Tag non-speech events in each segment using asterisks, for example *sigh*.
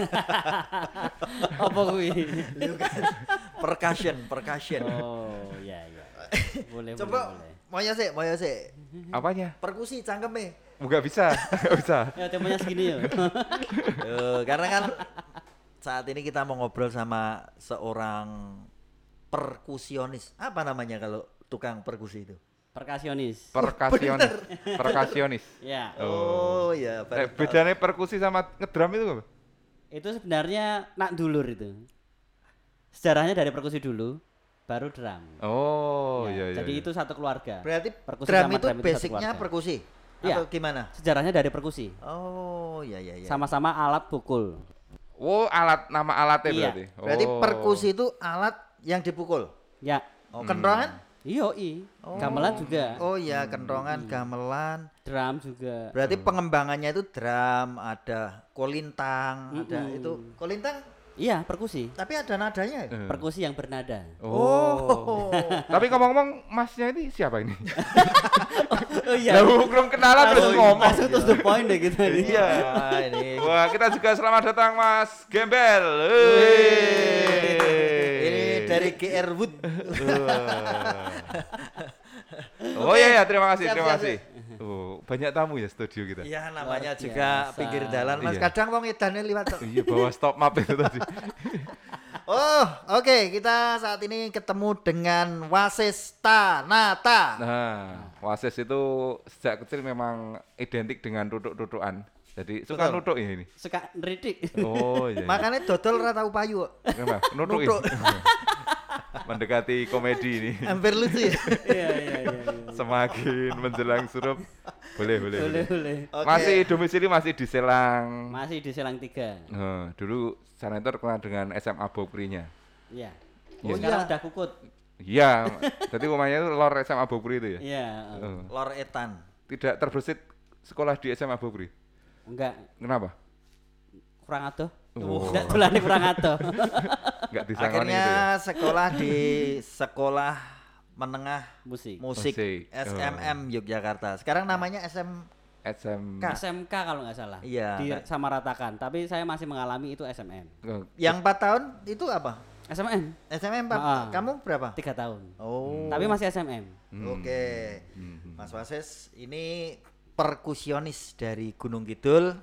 *laughs* Apa kuwi? Lu kan percussion, percussion. Oh, iya iya. Boleh Coba boleh. boleh. moyo sih, moyo sih. Apanya? Perkusi cangkeme. Enggak bisa, enggak bisa. Ya temanya segini ya. *laughs* Eh, karena kan saat ini kita mau ngobrol sama seorang perkusionis. Apa namanya kalau tukang perkusi itu? Perkasionis. Perkasionis. Perkasionis. Ya. Oh, iya. Baru tahu. bedanya perkusi sama ngedrum itu apa? Itu sebenarnya nak dulur itu. Sejarahnya dari perkusi dulu, baru drum. Oh, Ya, iya iya. Jadi iya. itu satu keluarga. Berarti Perkusi drum sama itu drum itu satu basicnya keluarga. perkusi Iya. atau gimana? Sejarahnya dari perkusi. Oh, iya iya iya. Sama-sama alat pukul. Oh, alat nama alatnya Iya. berarti. Berarti Oh. perkusi itu alat yang dipukul. Ya. Oh, kentongan? Iyo i. Gamelan juga. Oh iya, kentongan, gamelan. Drum juga. Berarti pengembangannya itu drum, ada kolintang, ada Mm-mm. itu kolintang Iya, perkusi. tapi ada nadanya. ya? Eh. Perkusi yang bernada. Oh. *laughs* Tapi ngomong-ngomong masnya ini siapa ini? *laughs* Oh Lah belum kenalan terus ngomong. Langsung terus the point deh kita ini. Iya, *laughs* ini. Wah, kita juga selamat datang Mas Gembel. Ini dari GR Wood. Oh iya ya, terima kasih, Siap, terima siap, kasih. Oh, banyak tamu ya studio kita. Iya, namanya Luar juga biasa. pinggir jalan. Mas Iya. kadang wong edane liwat. tok. Iya, bawa stop map itu tadi. *laughs* Oh, oke, kita saat ini ketemu dengan Wasis Tanata. Nah, Wasis itu sejak kecil memang identik dengan tutuk-tutukan. Jadi suka Betul. nutuk ya ini. Suka ngeridik. Oh iya. Makanya dodol ora tau payu kok. Kenapa? Nutuk. Nutuk. ya? *laughs* Mendekati komedi ini. Hampir lucu ya. Iya iya iya. iya. Semakin menjelang surup. Boleh, boleh, Boleh boleh. boleh. Oke. Masih domisili masih di Selang. Masih di Selang 3. Nah, dulu sana itu terkenal dengan SMA Bokprinya. Iya. Oh, Sekarang iya. udah kukut. Iya, jadi rumahnya itu lor SMA Bokri itu ya. Iya. Oh. Lor Etan. Tidak terbesit sekolah di SMA Bokri. Enggak Kenapa? kurang atuh. Oh. Enggak tulane kurang atuh. *laughs* Enggak disangoni Akhirnya itu ya. sekolah di sekolah menengah Musik. musik Musik. SMM Yogyakarta. Sekarang namanya SM SM Kak. SMK kalau nggak salah. Iya. Disamaratakan. Tapi saya masih mengalami itu SMM. Oh, yang 4 tahun itu apa? SMM SMM 4. Ah. Kamu berapa? tiga tahun. Oh. Tapi masih SMM. hmm. Oke. Hmm. Mas Wasis ini perkusionis dari Gunung Kidul.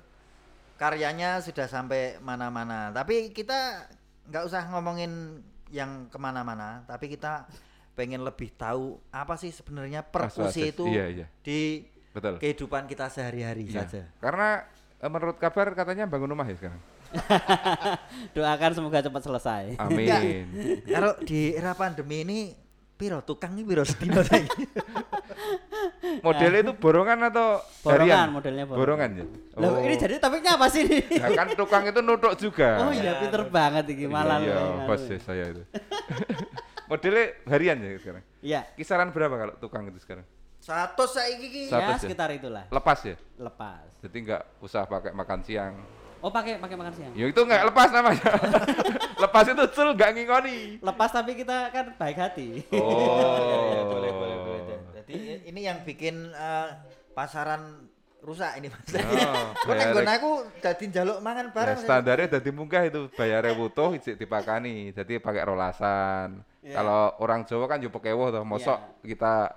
Karyanya sudah sampai mana-mana. Tapi kita nggak usah ngomongin yang ke mana-mana. Tapi kita pengen lebih tahu apa sih sebenarnya perkusi itu Iya, iya. di Betul. kehidupan kita sehari-hari Iya. saja. Karena eh, menurut kabar katanya bangun rumah ya sekarang. *laughs* Doakan semoga cepat selesai. Amin. Kalau di era pandemi ini piro tukang ini piro sedino? *laughs* *laughs* Modelnya itu borongan atau Borongan, harian? modelnya borongan. Borongan ya. Loh, ini jadi topiknya apa sih ini? Nah, kan tukang itu nutuk juga. *laughs* Oh iya, pinter banget ini malah. Iya, lu, bos anu. ya saya itu. *laughs* Modelnya harian ya sekarang. Iya. Kisaran berapa kalau tukang itu sekarang? Satu saiki iki. Ya aja. sekitar itulah. Lepas ya. Lepas. Jadi nggak usah pakai makan siang. Oh pakai pakai makan siang. Ya itu nggak lepas namanya. lepas itu sul nggak ngingoni. Lepas tapi kita kan baik hati. Oh. boleh boleh boleh. Jadi ini yang bikin eh, pasaran rusak ini Mas. Oh, *laughs* bayar- nggon aku dadi njaluk mangan Ya, bareng. standarnya dari munggah itu bayarnya butuh ijik dipakani. Jadi pakai rolasan. Iya. Kalau orang Jawa kan yo pekewo toh, mosok kita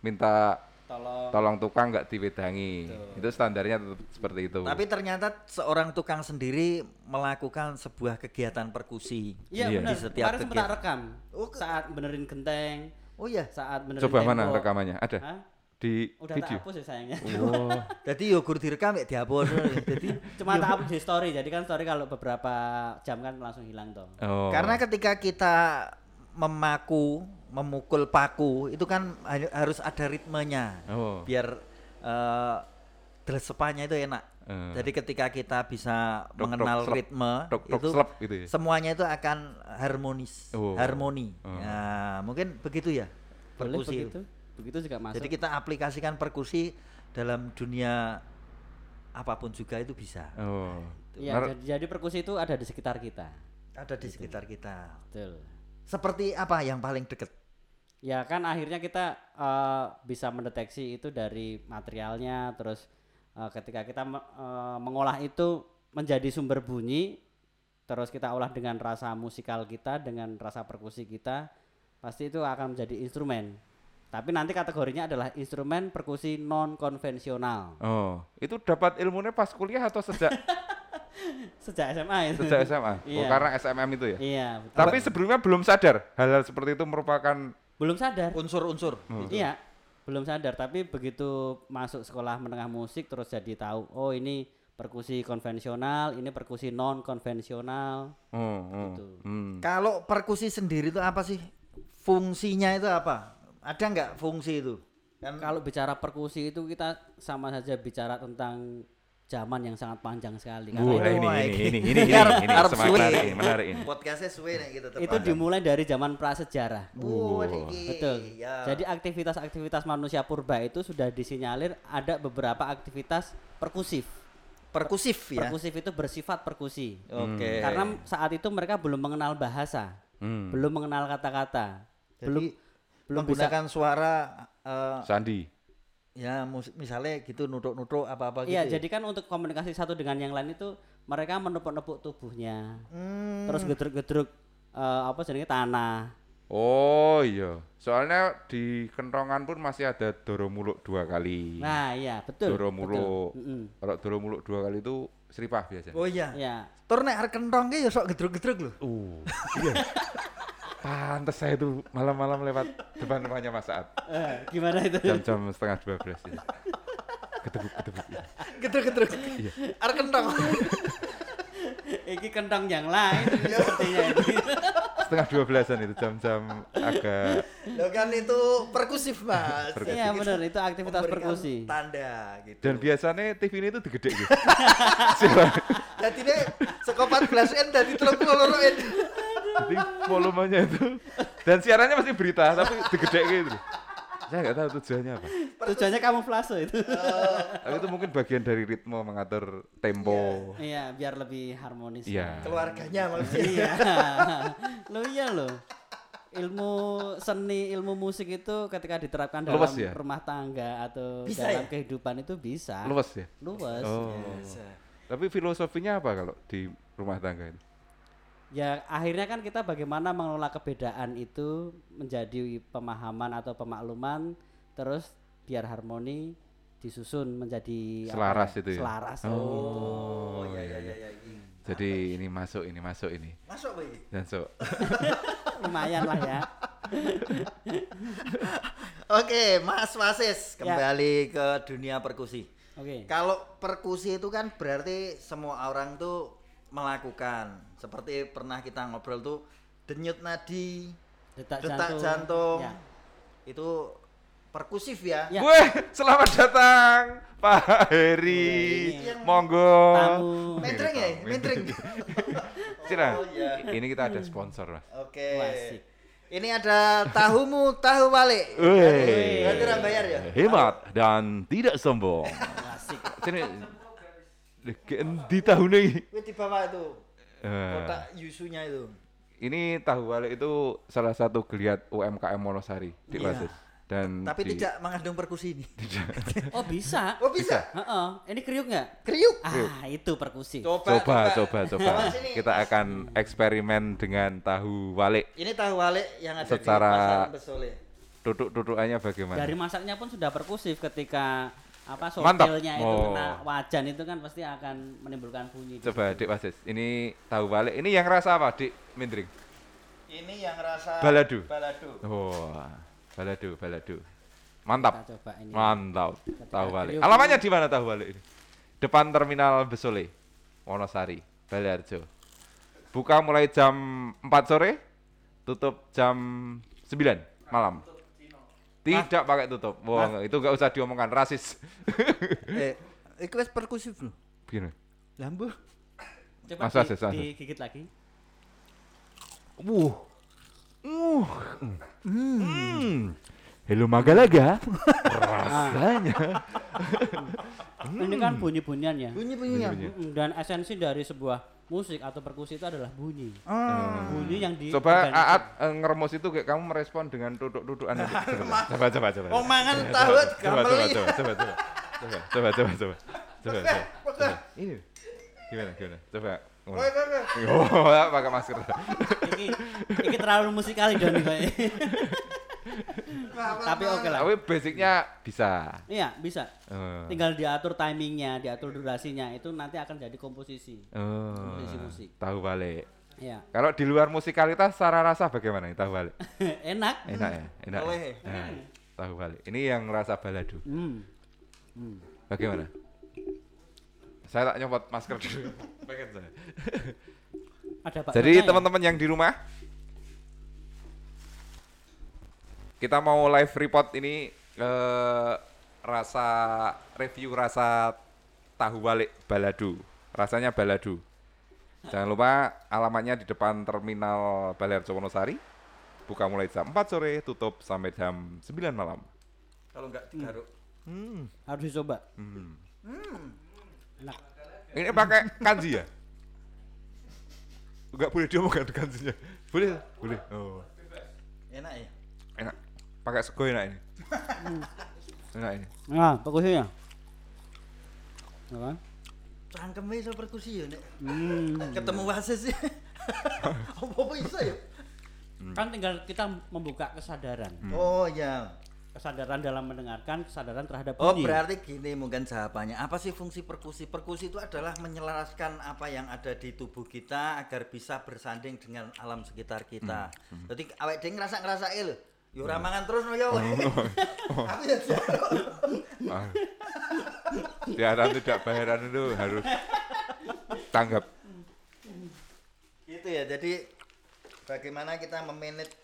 minta Tolong. tolong tukang nggak diwedangi. Betul. Itu standarnya tetap seperti itu. Tapi ternyata seorang tukang sendiri melakukan sebuah kegiatan perkusi. Iya Iya. benar. Di setiap Kemarin sempat kegiatan. rekam. Oh, ke- Saat benerin genteng, Oh iya. saat benerin Coba mana tembok. rekamannya? Ada Hah? di Udah video. tak hapus ya sayangnya. Oh. *laughs* Jadi yogur direkam ya dihapus. Jadi Cuma tak hapus di story. Jadi kan story kalau beberapa jam kan langsung hilang toh. Oh. Karena ketika kita memaku, memukul paku itu kan ha- harus ada ritmenya. Oh. Biar eh delesepannya itu enak. Eh. Jadi ketika kita bisa Dok, dok, mengenal slep. ritme Dok, dok, itu slep gitu ya? semuanya itu akan harmonis, Oh. harmoni. Oh. Nah, mungkin begitu ya. Boleh Perkusi. begitu. Begitu juga masuk. Jadi kita aplikasikan perkusi dalam dunia apa pun juga itu bisa. Oh. Iya, Nar- jadi, jadi perkusi itu ada di sekitar kita. Ada di sekitar kita. Betul. Seperti apa yang paling dekat? Ya kan akhirnya kita eh, bisa mendeteksi itu dari materialnya terus eh, ketika kita me- eh, mengolah itu menjadi sumber bunyi terus kita olah dengan rasa musikal kita, dengan rasa perkusi kita, pasti itu akan menjadi instrumen. Tapi nanti kategorinya adalah instrumen perkusi non konvensional. Oh, itu dapat ilmunya pas kuliah atau sejak *laughs* Sejak SMA itu. sejak SMA? Oh, Iya. karena SMM itu ya. Iya, betul. Tapi sebelumnya belum sadar hal-hal seperti itu merupakan belum sadar. Unsur-unsur. Iya, belum sadar. Tapi begitu masuk sekolah menengah musik terus jadi tahu, oh ini perkusi konvensional, ini perkusi non konvensional. oh, oh. Gitu. Hmm. Kalau perkusi sendiri itu apa sih? Fungsinya itu apa? Ada nggak fungsi itu? Kan Kalau bicara perkusi itu kita sama saja bicara tentang zaman yang sangat panjang sekali. Karena Wah, itu, ini, ini, *laughs* ini. ini, ini, ini, ini, semangat suwe. menarik ini, menarik ini. podcastnya suwe nih gitu itu dimulai dari zaman prasejarah. Oh, Wow. iki. Betul. Ya. Jadi aktivitas-aktivitas manusia purba itu sudah disinyalir ada beberapa aktivitas perkusif. perkusif ya. Perkusif itu bersifat perkusi. Oke. Karena saat itu mereka belum mengenal bahasa, Hmm. belum mengenal kata-kata, Jadi, belum belum bisa menggunakan suara eh, Sandi. ya mus- misalnya gitu nutuk-nutuk apa-apa gitu. Iya, ya? jadi kan untuk komunikasi satu dengan yang lain itu mereka menepuk-nepuk tubuhnya, Hmm, terus gedruk-gedruk eh, apa jenenge tanah. Oh iya, soalnya di kentongan pun masih ada doro muluk dua kali. Nah, iya, betul. doro betul. muluk. Mm-mm. Kalau doro muluk dua kali itu seripah biasa. Oh iya. Iya. Tur nek kentong ya sok gedruk-gedruk lho. Uh, *laughs* iya. Pantes saya tuh malam-malam lewat depan rumahnya Mas Saat. Eh, gimana itu? Jam-jam setengah dua belas itu. Ketebuk, ketebuk. Gedruk-gedruk. Iya. Arek kentong. Iki kentang yang lain ini sepertinya ini. Setengah dua belasan itu jam-jam agak Loh kan itu perkusif, Mas. Perkusif. Iya benar, itu aktivitas perkusi. Tanda gitu. dan biasanya TV *laughs* ini tuh digede gitu. Jadi deh saka 14 n dadi 32 n. Jadi volumenya itu dan siarannya masih berita tapi digede gitu. Saya nggak tahu tujuannya apa. Tujuannya kamuflase itu. *laughs* Tapi itu mungkin bagian dari ritme mengatur tempo. Iya, biar lebih harmonis. Iya. Keluarganya maksudnya. *laughs* Iya. lo iya lo. Ilmu seni, ilmu musik itu ketika diterapkan dalam Luas ya? rumah tangga atau Bisa dalam ya? kehidupan itu bisa. Luas ya? Luas. Oh. Tapi filosofinya apa kalau di rumah tangga itu? Ya akhirnya kan kita bagaimana mengelola kebedaan itu menjadi pemahaman atau pemakluman terus biar harmoni disusun menjadi apa Selaras itu ya? Selaras Oh, gitu. iya iya iya iya. Jadi ini masuk, ini masuk ini. Masuk iki? Dan so, Lumayan lah ya. *laughs* Oke, Mas Wasis, Ya. kembali ke dunia perkusi. Oke. Kalau perkusi itu kan berarti semua orang tuh melakukan. Seperti pernah kita ngobrol tuh denyut nadi, Detak, detak jantung. Ya. Itu perkusif ya. Ya. Weh, selamat datang Pak Heri. Yang Monggo. Tamu. Mentring ya, mentring. Cina, *laughs* Oh, iya. ini kita ada sponsor mas. Oke. Asik. Ini ada tahumu tahu balik. Berarti orang bayar ya? Hemat dan tidak sombong. Asik. Cina, di tahun ini. Wih di bawah itu Eh, kotak yusunya itu. ini tahu balik itu salah satu geliat UMKM Monosari di Iya. Wasis. Dan Tapi di- tidak mengandung perkusi ini. *laughs* Oh bisa. Oh bisa? Heeh. Ini kriuk nggak? Kriuk. Ah itu perkusi. Coba, coba coba *laughs* coba. Sini. Kita akan eksperimen dengan tahu balik. Ini tahu wale yang ada Secara- di pasar Besole. Duduk-dudukannya bagaimana? Dari masaknya pun sudah perkusif ketika apa Mantap. sotilnya itu Oh. kena wajan itu kan pasti akan menimbulkan bunyi. Coba. Dik Wasis, ini tahu balik. Ini yang rasa apa, Dik Mindring? Ini yang rasa Balado. Balado. Oh, balado, balado. Mantap, Kita coba ini. mantap. Tahu balik. Ini. di mana tahu balik ini? Depan Terminal Besole, Wonosari, Baliarjo. Buka mulai jam 4 sore, tutup jam 9 malam. Tidak pakai tutup. Wah, itu nggak usah diomongkan rasis. *laughs* eh, itu wis perkusif loh. Begini. Lambu. Coba Mas di- Wasis, Mas Wasis. digigit lagi. Wuh. Uh. Hmm. Hello Magalaga. Rasanya. Ini kan bunyi-bunyian ya. Bunyi-bunyinya. Bunyi-bunyi. Mm, Dan esensi dari sebuah musik atau perkusi itu adalah bunyi. Ah. Bunyi yang di Coba. Aat eh, ngeremos itu kayak kamu merespon dengan duduk-dudukan itu. Coba coba coba. Oh, mangan Coba, tahu coba, coba, coba, coba, coba. Coba, coba, coba, coba. Coba, coba. coba. Ini. Gimana, gimana? Coba Oh, oh, pakai masker. iki iki terlalu musikal Don kowe. Tapi oke lah. Tapi basicnya bisa. Iya, bisa. Eh. Tinggal diatur timingnya, diatur durasinya, itu nanti akan jadi komposisi. Oh, Komposisi musik. tahu balik. Iya. Kalau di luar musikalitas secara rasa bagaimana tahu balik? *laughs* Enak. Enak ya, enak. ya? Nah, tahu balik. Ini yang rasa balado. Hmm. Hmm. Bagaimana? Saya tak nyopot masker dulu. *laughs* Pengen saya. Ada Pak Jadi ya? teman-teman yang di rumah, kita mau live report ini eh, rasa review rasa tahu balik balado. Rasanya balado. Jangan lupa alamatnya di depan terminal Balerjo Wonosari. Buka mulai jam 4 sore, tutup sampai jam 9 malam. Kalau enggak digaruk. Hmm. harus dicoba. Hmm. Enak. Ini pakai kanji ya? Enggak boleh diomongkan kanjinya. Boleh? Boleh. Oh. Enak ya? Pakai sego enak ini. *laughs* enak ini. Nah, fokusnya. Ya kan? Cangkeme iso perkusi ya nek. Hmm. *laughs* Ketemu wasis. *laughs* Apa-apa iso ya? Kan tinggal kita membuka kesadaran. Oh ya. Kesadaran dalam mendengarkan, kesadaran terhadap Oh bunyi. berarti gini mungkin jawabannya apa sih fungsi perkusi? Perkusi itu adalah menyelaraskan apa yang ada di tubuh kita agar bisa bersanding dengan alam sekitar kita. Jadi awet dhewe ngerasa ngerasa il. Yo ora mangan terus no yo. *laughs* Aku ya. Ah. Siaran tidak bayaran itu harus tanggap. Gitu ya. Jadi bagaimana kita memanage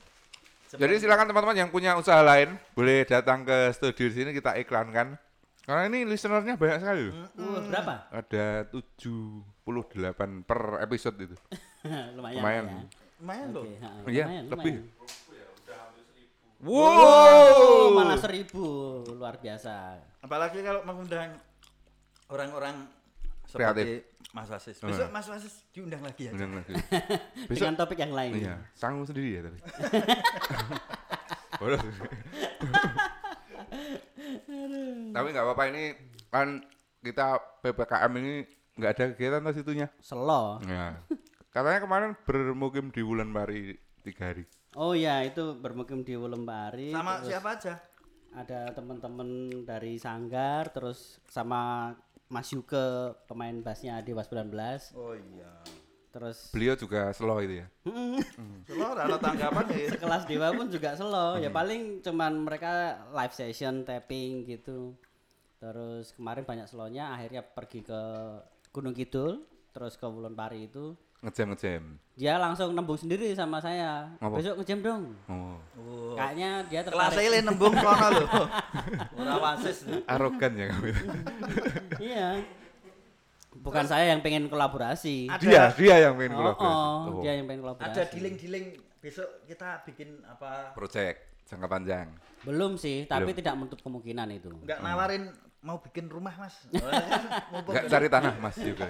Jadi silakan teman-teman yang punya usaha lain boleh datang ke studio di sini kita iklankan. Karena ini listenernya banyak sekali loh. Uh, berapa? Ada 78 per episode itu. *laughs* lumayan. Lumayan. Ya. lumayan loh. Iya, lumayan, lebih. lumayan. Wow. Oh, malah seribu, luar biasa. Apalagi kalau mengundang orang-orang Kreatif. seperti Mas Wasis. Hmm. Besok Mas Wasis diundang lagi ya. Undang lagi. *laughs* Dengan topik yang lain. Iya, sanggup sendiri ya tapi. *laughs* Bodoh. tapi nggak apa-apa ini kan kita ppkm ini nggak ada kegiatan tas itunya. Selo. Ya. Katanya kemarin bermukim di Wulan Pari tiga hari. Oh ya, itu bermukim di Wulembari. Sama terus siapa aja? Ada teman-teman dari Sanggar, terus sama Mas Yuke pemain bassnya Dewa 19. Oh iya. Terus Beliau juga slow itu ya. *laughs* Lo ada tanggapan ya. sekelas Dewa pun juga selo. Ya paling cuman mereka live session, tapping gitu. Terus kemarin banyak slonya, akhirnya pergi ke Gunung Kidul, terus ke Wulon Pari itu. Ngejam ngejam. Dia langsung nembung sendiri sama saya. Apa? Besok ngejam dong. Oh. Oh. Kayaknya dia Kelas tertarik. le nembung kono lho. *laughs* Ora wasis. Arogan ya kamu itu. iya. Bukan saya yang pengen kolaborasi. Ada- Dia, dia yang pengen Oh, kolaborasi. oh, Oh. dia yang pengen kolaborasi. Ada dealing-dealing besok kita bikin apa? Project jangka panjang. Belum sih, tapi Belum. tidak menutup kemungkinan itu. Enggak nawarin mau bikin rumah, Mas. *laughs* Enggak cari tanah Mas juga.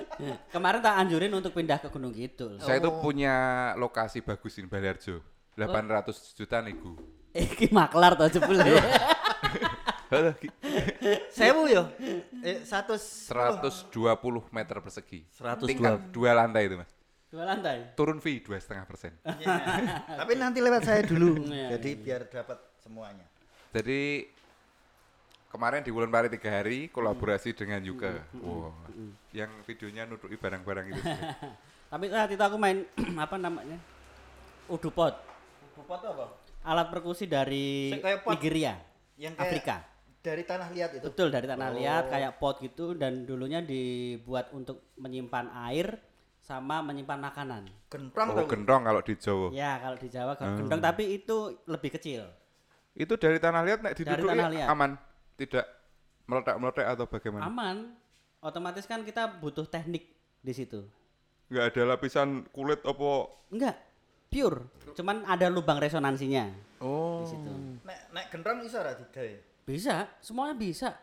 *laughs* Kemarin tak anjurin untuk pindah ke Gunung Kidul. Saya itu Oh. punya lokasi bagus di Balarjo. 800 juta nego. *laughs* Iki maklar to jebul ya. Ki. Sewu yo. Eh 100 120 meter persegi. 120. Tingkat dua lantai itu mas. Dua lantai. Turun fee dua setengah persen. *laughs* Tapi nanti lewat saya dulu. Iya, Jadi biar dapat semuanya. Jadi kemarin di Wulan Pari tiga hari kolaborasi dengan Yuka. Wow. Yang videonya nutupi barang-barang itu. *laughs* Tapi saat itu aku main *clears throat* apa namanya? Udupot. Bupot apa? Alat perkusi dari pot. Nigeria, Yang kayak Afrika. dari tanah liat itu. Betul dari tanah Oh. liat kayak pot gitu dan dulunya dibuat untuk menyimpan air sama menyimpan makanan. Kentrong Oh dong. gendong kalau di Jawa. Ya kalau di Jawa Hmm. gendong tapi itu lebih kecil. Itu dari tanah liat nek Dari tanah liat. aman, tidak meledak-meledak atau bagaimana? Aman. Otomatis kan kita butuh teknik di situ. Enggak ada lapisan kulit apa? Enggak, pure. Cuman ada lubang resonansinya Oh. di situ. Nek nek kentrong iso ora digawe. Bisa, semuanya bisa.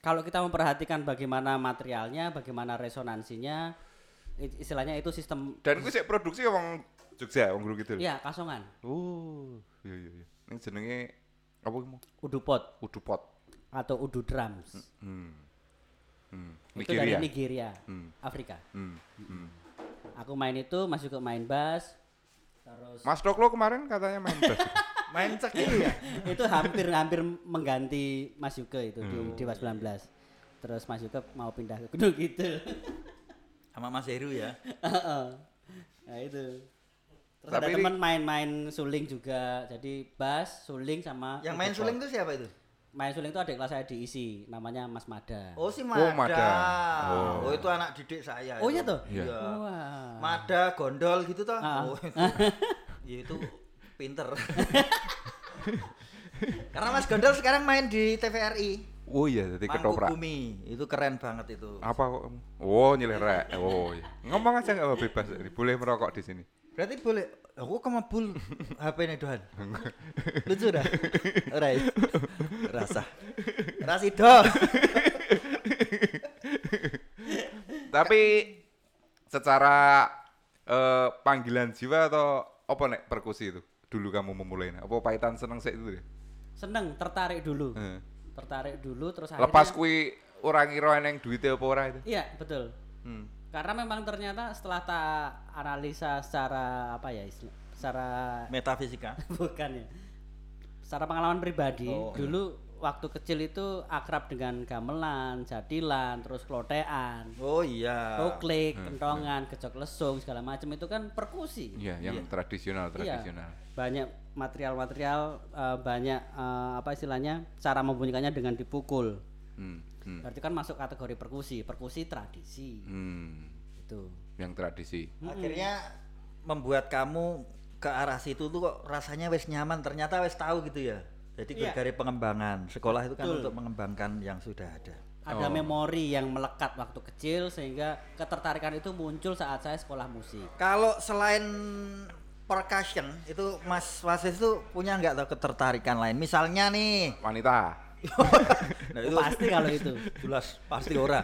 Kalau kita memperhatikan bagaimana materialnya, bagaimana resonansinya, istilahnya itu sistem Dan gue sih produksi wong Jogja, wong Gunung Kidul. ya kasongan, Oh, iya iya iya. Ini jenenge apa mau? udu pot Udu pot. atau udu drums. Hmm. Hmm. Itu dari Nigeria. Nigeria, Hmm. Afrika. Hmm. Hmm. Aku main itu masuk ke main bass. Terus Mas Doklo kemarin katanya main bass. *laughs* Main cekil *laughs* ya. itu hampir hampir mengganti Mas Yuke itu Hmm. di Dewas 19. Terus Mas Yuke mau pindah ke Gunung Kidul. *laughs* Sama Mas Heru ya. Heeh. nah itu. Terus Tapi ada ini- teman main-main suling juga. Jadi bass, suling sama Yang main suling itu siapa itu? Main suling itu adik kelas saya diisi, namanya Mas Mada. Oh si Oh, Mada. Mada. Oh. Oh. itu anak didik saya. Oh, iya toh? Iya. Wah. Mada gondol gitu toh. Ah. Oh, itu. *laughs* ya itu pinter. *laughs* Karena Mas Gondol sekarang main di TVRI. Oh iya, jadi ketoprak. Bumi. Itu keren banget itu. Apa kok? Oh, nyelera. Oh, iya. Ngomong aja nggak bebas. Boleh merokok di sini. Berarti boleh aku kemabul *laughs* HP ini Dohan. *laughs* Lucu dah. Ora ya? Rasa. Rasido. Tapi secara eh, panggilan jiwa atau apa nek perkusi itu? Dulu kamu memulai apa paitan seneng sih itu deh. Seneng, tertarik dulu. Eh. Tertarik dulu terus Lepas akhirnya- kui orang ngira eneng duitnya apa ora itu. Iya, betul. Hmm. Karena memang ternyata setelah tak analisa secara apa ya istilah, secara Metafisika. *laughs* bukan ya. Secara pengalaman pribadi, Oh. dulu waktu kecil itu akrab dengan gamelan, jadilan, terus klotean, Oh iya. koklik, kentongan, gejok lesung segala macam itu kan perkusi. Iya, yang tradisional Iya. tradisional. Banyak material-material eh, banyak eh, apa istilahnya cara membunyikannya dengan dipukul. Hmm. Hmm. Berarti kan masuk kategori perkusi, perkusi tradisi. Hmm. Itu. Yang tradisi. Akhirnya membuat kamu ke arah situ tuh kok rasanya wes nyaman. Ternyata wes tahu gitu ya. Jadi Iya. dari pengembangan sekolah itu kan Betul. untuk mengembangkan yang sudah ada. Ada Oh. memori yang melekat waktu kecil sehingga ketertarikan itu muncul saat saya sekolah musik. Kalau selain percussion itu Mas Wasis itu punya nggak tahu ketertarikan lain? Misalnya nih, Wanita. *laughs* nah Oh, pasti kalau itu. jelas pasti ora.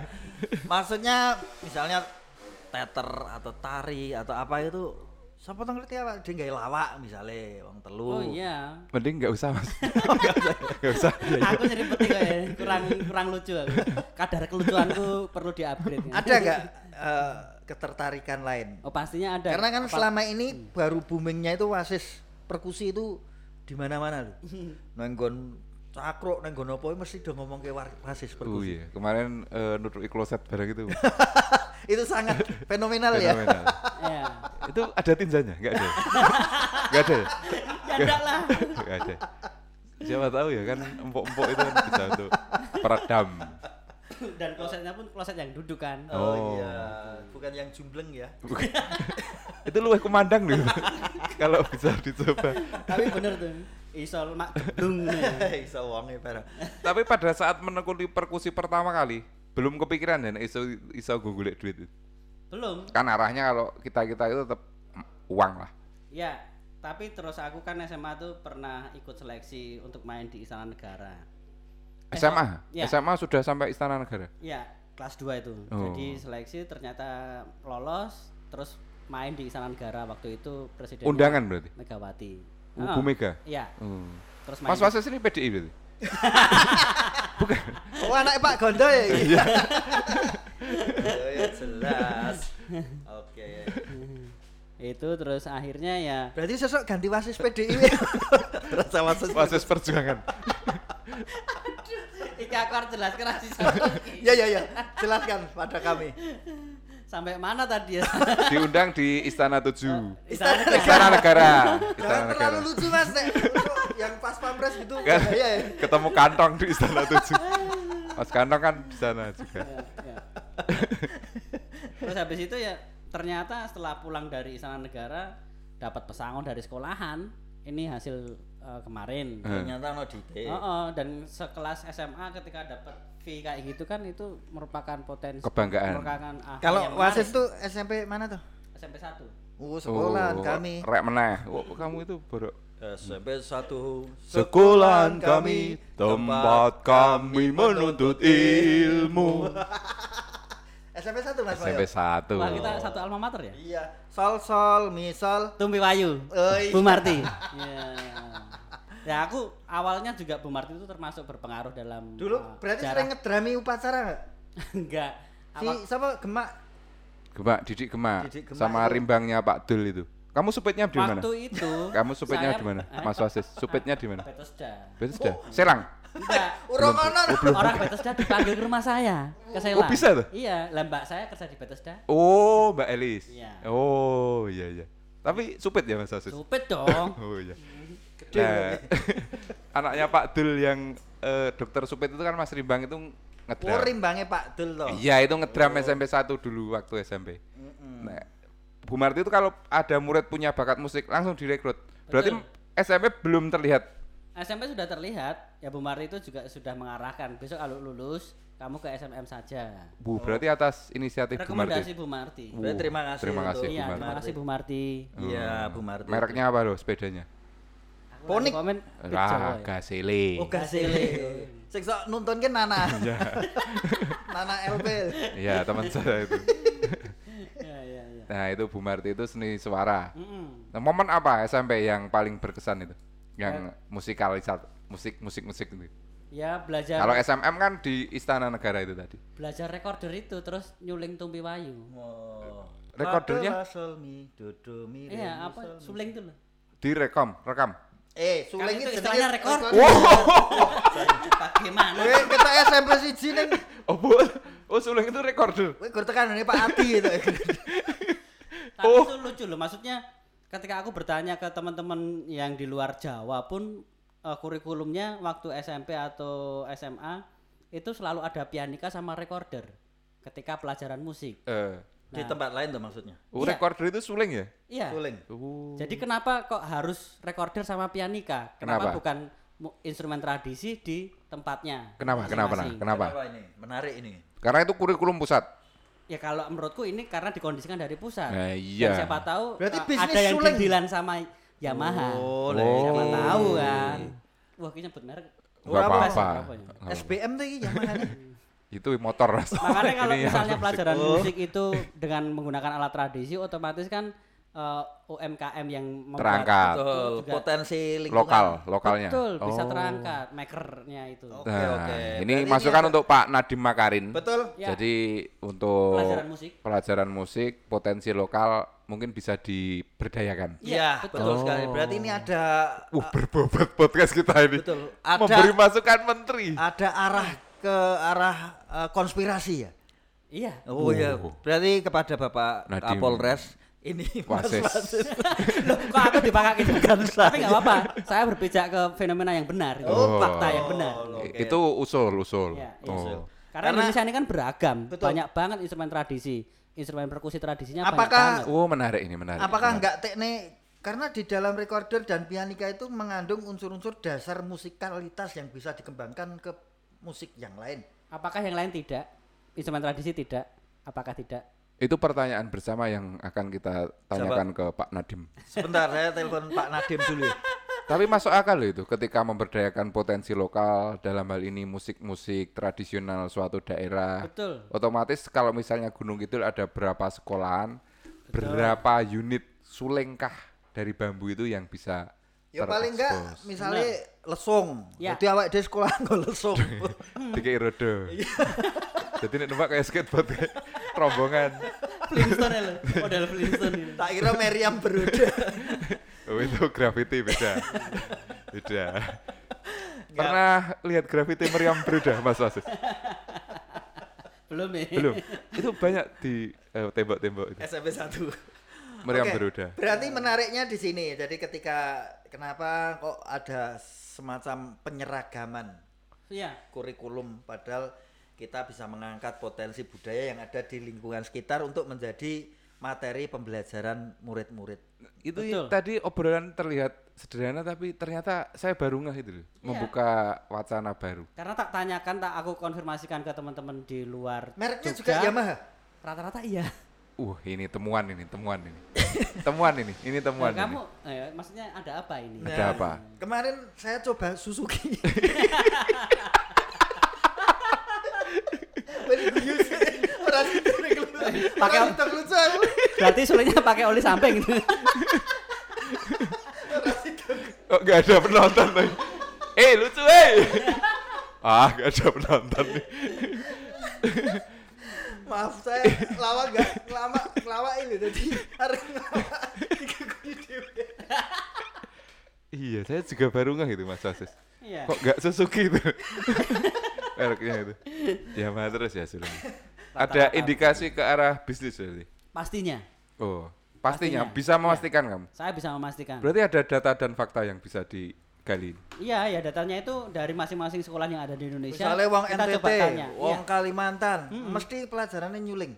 Maksudnya misalnya teater atau tari atau apa itu siapa tuh ngerti apa? Dia nggak lawak misalnya wong telu. Oh iya. Mending nggak usah mas. *laughs* Nggak usah. *laughs* aku jadi peti kok ya. kurang kurang lucu aku. Kadar kelucuanku perlu di-upgrade. ya. Ada nggak eh, ketertarikan lain? Oh pastinya ada. Karena kan Apa- selama ini baru boomingnya itu wasis perkusi itu di mana-mana loh. Nenggon cakro, nenggon apa mesti udah ngomong ke wasis Oh perkusi. iya, kemarin eh, nutupi kloset barang itu. *laughs* itu sangat fenomenal ya. Fenomenal. Iya. itu ada tinjanya? Enggak ada. Enggak ada. ya? Ya enggak lah. Enggak ada. Siapa tahu ya kan empuk-empuk itu kan bisa untuk peredam. Dan klosetnya pun kloset yang duduk kan. Oh, Oh. iya, bukan yang jumbleng ya. Bukan. itu luwih kumandang loh. *laughs* Kalau bisa dicoba. Tapi bener tuh. Isol mak gedung. *laughs* Iso wonge parah. Tapi pada saat menekuni perkusi pertama kali, belum kepikiran ya iso iso golek duit itu. Belum. Kan arahnya kalau kita-kita itu tetap uang lah. Ya, tapi terus aku kan SMA tuh pernah ikut seleksi untuk main di Istana Negara. Eh, SMA, ya. SMA sudah sampai Istana Negara. Ya, kelas 2 itu. Oh. Jadi seleksi ternyata lolos terus main di Istana Negara waktu itu presiden Undangan berarti. Megawati. Bu Mega. Iya, Oh. terus main. Mas Wasis ini PDI berarti. *laughs* Oh, anak Pak Gondo ya. *laughs* Iya. Oh, ya jelas. Oke. itu terus akhirnya ya Berarti sosok ganti wasis PDI. *laughs* Rasa wasis. Wasis perjuangan. iki aku harus jelaskan Aziz. Ya ya ya. Jelaskan pada kami. Sampai mana tadi ya? *laughs* Diundang di Istana 7. Istana Istana Negara. Jangan Istana Negara. terlalu lucu mas, Nek. yang pas pampres gitu. Kan bahaya ya. ketemu kantong di Istana 7. Mas Kantong kan di sana juga. Ya, ya. terus habis itu ya ternyata setelah pulang dari Istana Negara dapat pesangon dari sekolahan. Ini hasil eh, kemarin. Hmm. Ternyata no dite. Oh, oh, dan sekelas SMA ketika dapat fee kayak gitu kan itu merupakan potensi Kebanggaan. merupakan ah, Kalau menarik. tuh SMP mana tuh? SMP 1 Oh, sekolahan kami. Rek meneh. Oh, kamu itu baru SMP satu Sekolahan kami, tempat kami menuntut ilmu. SMP satu mas SMP? 1. Wah, kita satu alma mater ya? Iya. Sol sol misal. Tumpi Wayu. Oh, iya. Bu Marti. *laughs* Iya. Ya aku awalnya juga Bu Marti itu termasuk berpengaruh dalam Dulu uh, berarti sejarah- sering ngedrami upacara nggak? *laughs* Enggak. Si Apa- siapa Gemak? Gemak, Didik Gemak, Didik Gemak sama itu. rimbangnya Pak Dul itu. Kamu supetnya di mana? waktu itu *laughs* Kamu supetnya saya- di mana? Eh? Mas Wasis, supetnya di mana? Bethesda. Bethesda. Serang. Enggak. *laughs* Urung ono. Orang Bethesda dipanggil ke rumah saya, ke Selang. Oh, bisa tuh? Iya, lah mbak saya kerja di Bethesda. Oh, Mbak Elis. Iya. Oh, iya iya. Tapi supet ya Mas Wasis? Supet dong. Oh iya. Nah, *laughs* anaknya Pak Dul yang eh, dokter supet itu kan Mas Rimbang itu Oh, ngedram. rimbangnya Pak Dul toh. Iya, itu ngedram SMP 1 dulu waktu SMP. Nah, Bu Marti itu kalau ada murid punya bakat musik langsung direkrut. Berarti Betul. SMP belum terlihat. SMP sudah terlihat, ya Bu Marti itu juga sudah mengarahkan. Besok kalau lulus, kamu ke SMM saja. Bu, berarti atas inisiatif Bu Marti. Rekomendasi Bu Marti. Uh, Berarti terima kasih terima untuk kasih, Bu Iya, Marti. terima kasih Bu Marti. Iya, Bu Marti. Mereknya apa loh sepedanya? Ponik. komen Ah, ya. Gasele. Oh, gasile. Sing sok nuntun ke Nana. *laughs* *laughs* Nana LP. Iya, teman saya itu. Iya, *laughs* iya, iya. Nah, itu Bu Marti itu seni suara. Nah, momen apa SMP yang paling berkesan itu? Yang Eh. musikalisat, musik musik musik itu. Ya belajar Kalau SMM kan di Istana Negara itu tadi. belajar recorder itu terus nyuling tumpi wayu. Oh. Rekordernya? Fa, do, la, sol, mi, do, do, mi, re, mi, Iya, apa suling itu loh. Direkam, rekam. Eh, suling itu itu istilahnya jenenge rekor. Bagaimana? Kowe kita SMP siji ning *laughs* Oh, Bu. Oh, suling itu recorder. kowe gur tekanane Pak Adi itu. *laughs* Tapi Oh. itu lucu loh, maksudnya ketika aku bertanya ke teman-teman yang di luar Jawa pun eh, kurikulumnya waktu SMP atau SMA itu selalu ada pianika sama recorder ketika pelajaran musik. Eh, Di tempat lain tuh maksudnya. oh, Iya. recorder itu suling ya? Iya. Suling. Oh. Jadi kenapa kok harus recorder sama pianika? Kenapa, Kenapa? bukan instrumen tradisi di tempatnya? Kenapa? Kenapa? masing-masing? Kenapa? ini? Menarik ini. Karena itu kurikulum pusat. Ya kalau menurutku ini karena dikondisikan dari pusat. Nah, Dan iya. siapa tahu Berarti uh, bisnis ada yang didilan sama Yamaha. Oh, Siapa Oh. tahu kan. Wah, ini nyebut merek. Enggak apa-apa. Oh. SBM tuh Yamaha. *laughs* Itu motor. *laughs* Makanya kalau Ini misalnya musik. pelajaran Oh. musik itu dengan menggunakan alat tradisi otomatis kan uh, UMKM yang Terangkat. Betul, juga potensi lingkungan. lokal, lokalnya. Betul, bisa Oh. terangkat makernya itu. Oke, Nah, oke. ini Berarti masukan ada- untuk Pak Nadim Makarin. Betul. Ya. Jadi untuk Pelajaran musik. pelajaran musik, potensi lokal mungkin bisa diberdayakan. Iya, Iya, betul. betul. sekali. Berarti ini ada Uh, berbobot podcast kita ini. betul. Ada Memberi masukan menteri. ada arah ke arah eh, konspirasi ya. Iya. Oh iya, berarti kepada Bapak Nadiem. Kapolres ini Mas Wasis. *laughs* Loh, kok aku dipakakin *laughs* Tapi nggak apa-apa. Saya berpijak ke fenomena yang benar. itu. Oh. Fakta yang benar. Oke. Itu usul, usul. Iya, iya. Oh. Karena, Karena- Indonesia ini kan beragam, Betul. banyak banget instrumen tradisi, instrumen perkusi tradisinya Apakah- banyak banget. Oh, menarik ini, menarik. Apakah menarik. enggak teknik karena di dalam recorder dan pianika itu mengandung unsur-unsur dasar musikalitas yang bisa dikembangkan ke musik yang lain. Apakah yang lain tidak? Instrumen tradisi tidak? Apakah tidak? Itu pertanyaan bersama yang akan kita tanyakan ke Pak Nadim. Sebentar saya telepon Pak Nadim dulu. ya. Tapi masuk akal loh itu ketika memberdayakan potensi lokal dalam hal ini musik-musik tradisional suatu daerah. Betul. Otomatis kalau misalnya Gunung Kidul ada berapa sekolahan, berapa unit sulengkah dari bambu itu yang bisa Ya paling enggak misalnya lesung. Ya. Jadi awak di sekolah nggak lesung. *laughs* Dikei rodo. *laughs* Jadi nek numpak kayak skateboard kayak rombongan. Flintstone ya lo, *laughs* model Flintstone ini. tak kira Meriam beroda. Oh itu graffiti beda. beda. Pernah lihat graffiti meriam berudah Mas Wasis? Belum ya? Belum. Itu banyak di eh, tembok-tembok itu. SMP 1. Meriam Oke, berudah. Berarti menariknya di sini. Jadi ketika kenapa kok ada semacam penyeragaman Iya. kurikulum padahal kita bisa mengangkat potensi budaya yang ada di lingkungan sekitar untuk menjadi materi pembelajaran murid-murid. Itu Betul. tadi obrolan terlihat sederhana tapi ternyata saya baru ngeh itu loh. Iya. Membuka wacana baru. Karena tak tanyakan, tak aku konfirmasikan ke teman-teman di luar Mereknya juga Yamaha. Rata-rata iya. Uh, ini temuan ini, temuan ini. temuan ini, ini temuan Nah, ini. kamu, eh, maksudnya ada apa ini? Ada apa? Kemarin saya coba Suzuki. *laughs* Pakai-. Berarti sulitnya pakai oli samping gitu. Kok gak ada penonton nih? Eh lucu eh. ah gak ada penonton nih. Maaf saya lama gak lama lama ini jadi hari lama diganggu dhewe. Iya, saya juga baru nggak itu Mas Wasis. Iya. Kok nggak Suzuki itu? Mereknya itu. Yamaha terus ya Sulung. Ada indikasi ke arah bisnis berarti. Pastinya. Oh, pastinya, Pastinya. bisa memastikan kamu. Saya bisa memastikan. Berarti ada data dan fakta yang bisa digali. Iya, ya datanya itu dari masing-masing sekolah yang ada di Indonesia. Misalnya wong kita NTT, coba tanya. wong Iya. Kalimantan, mesti pelajarannya nyuling.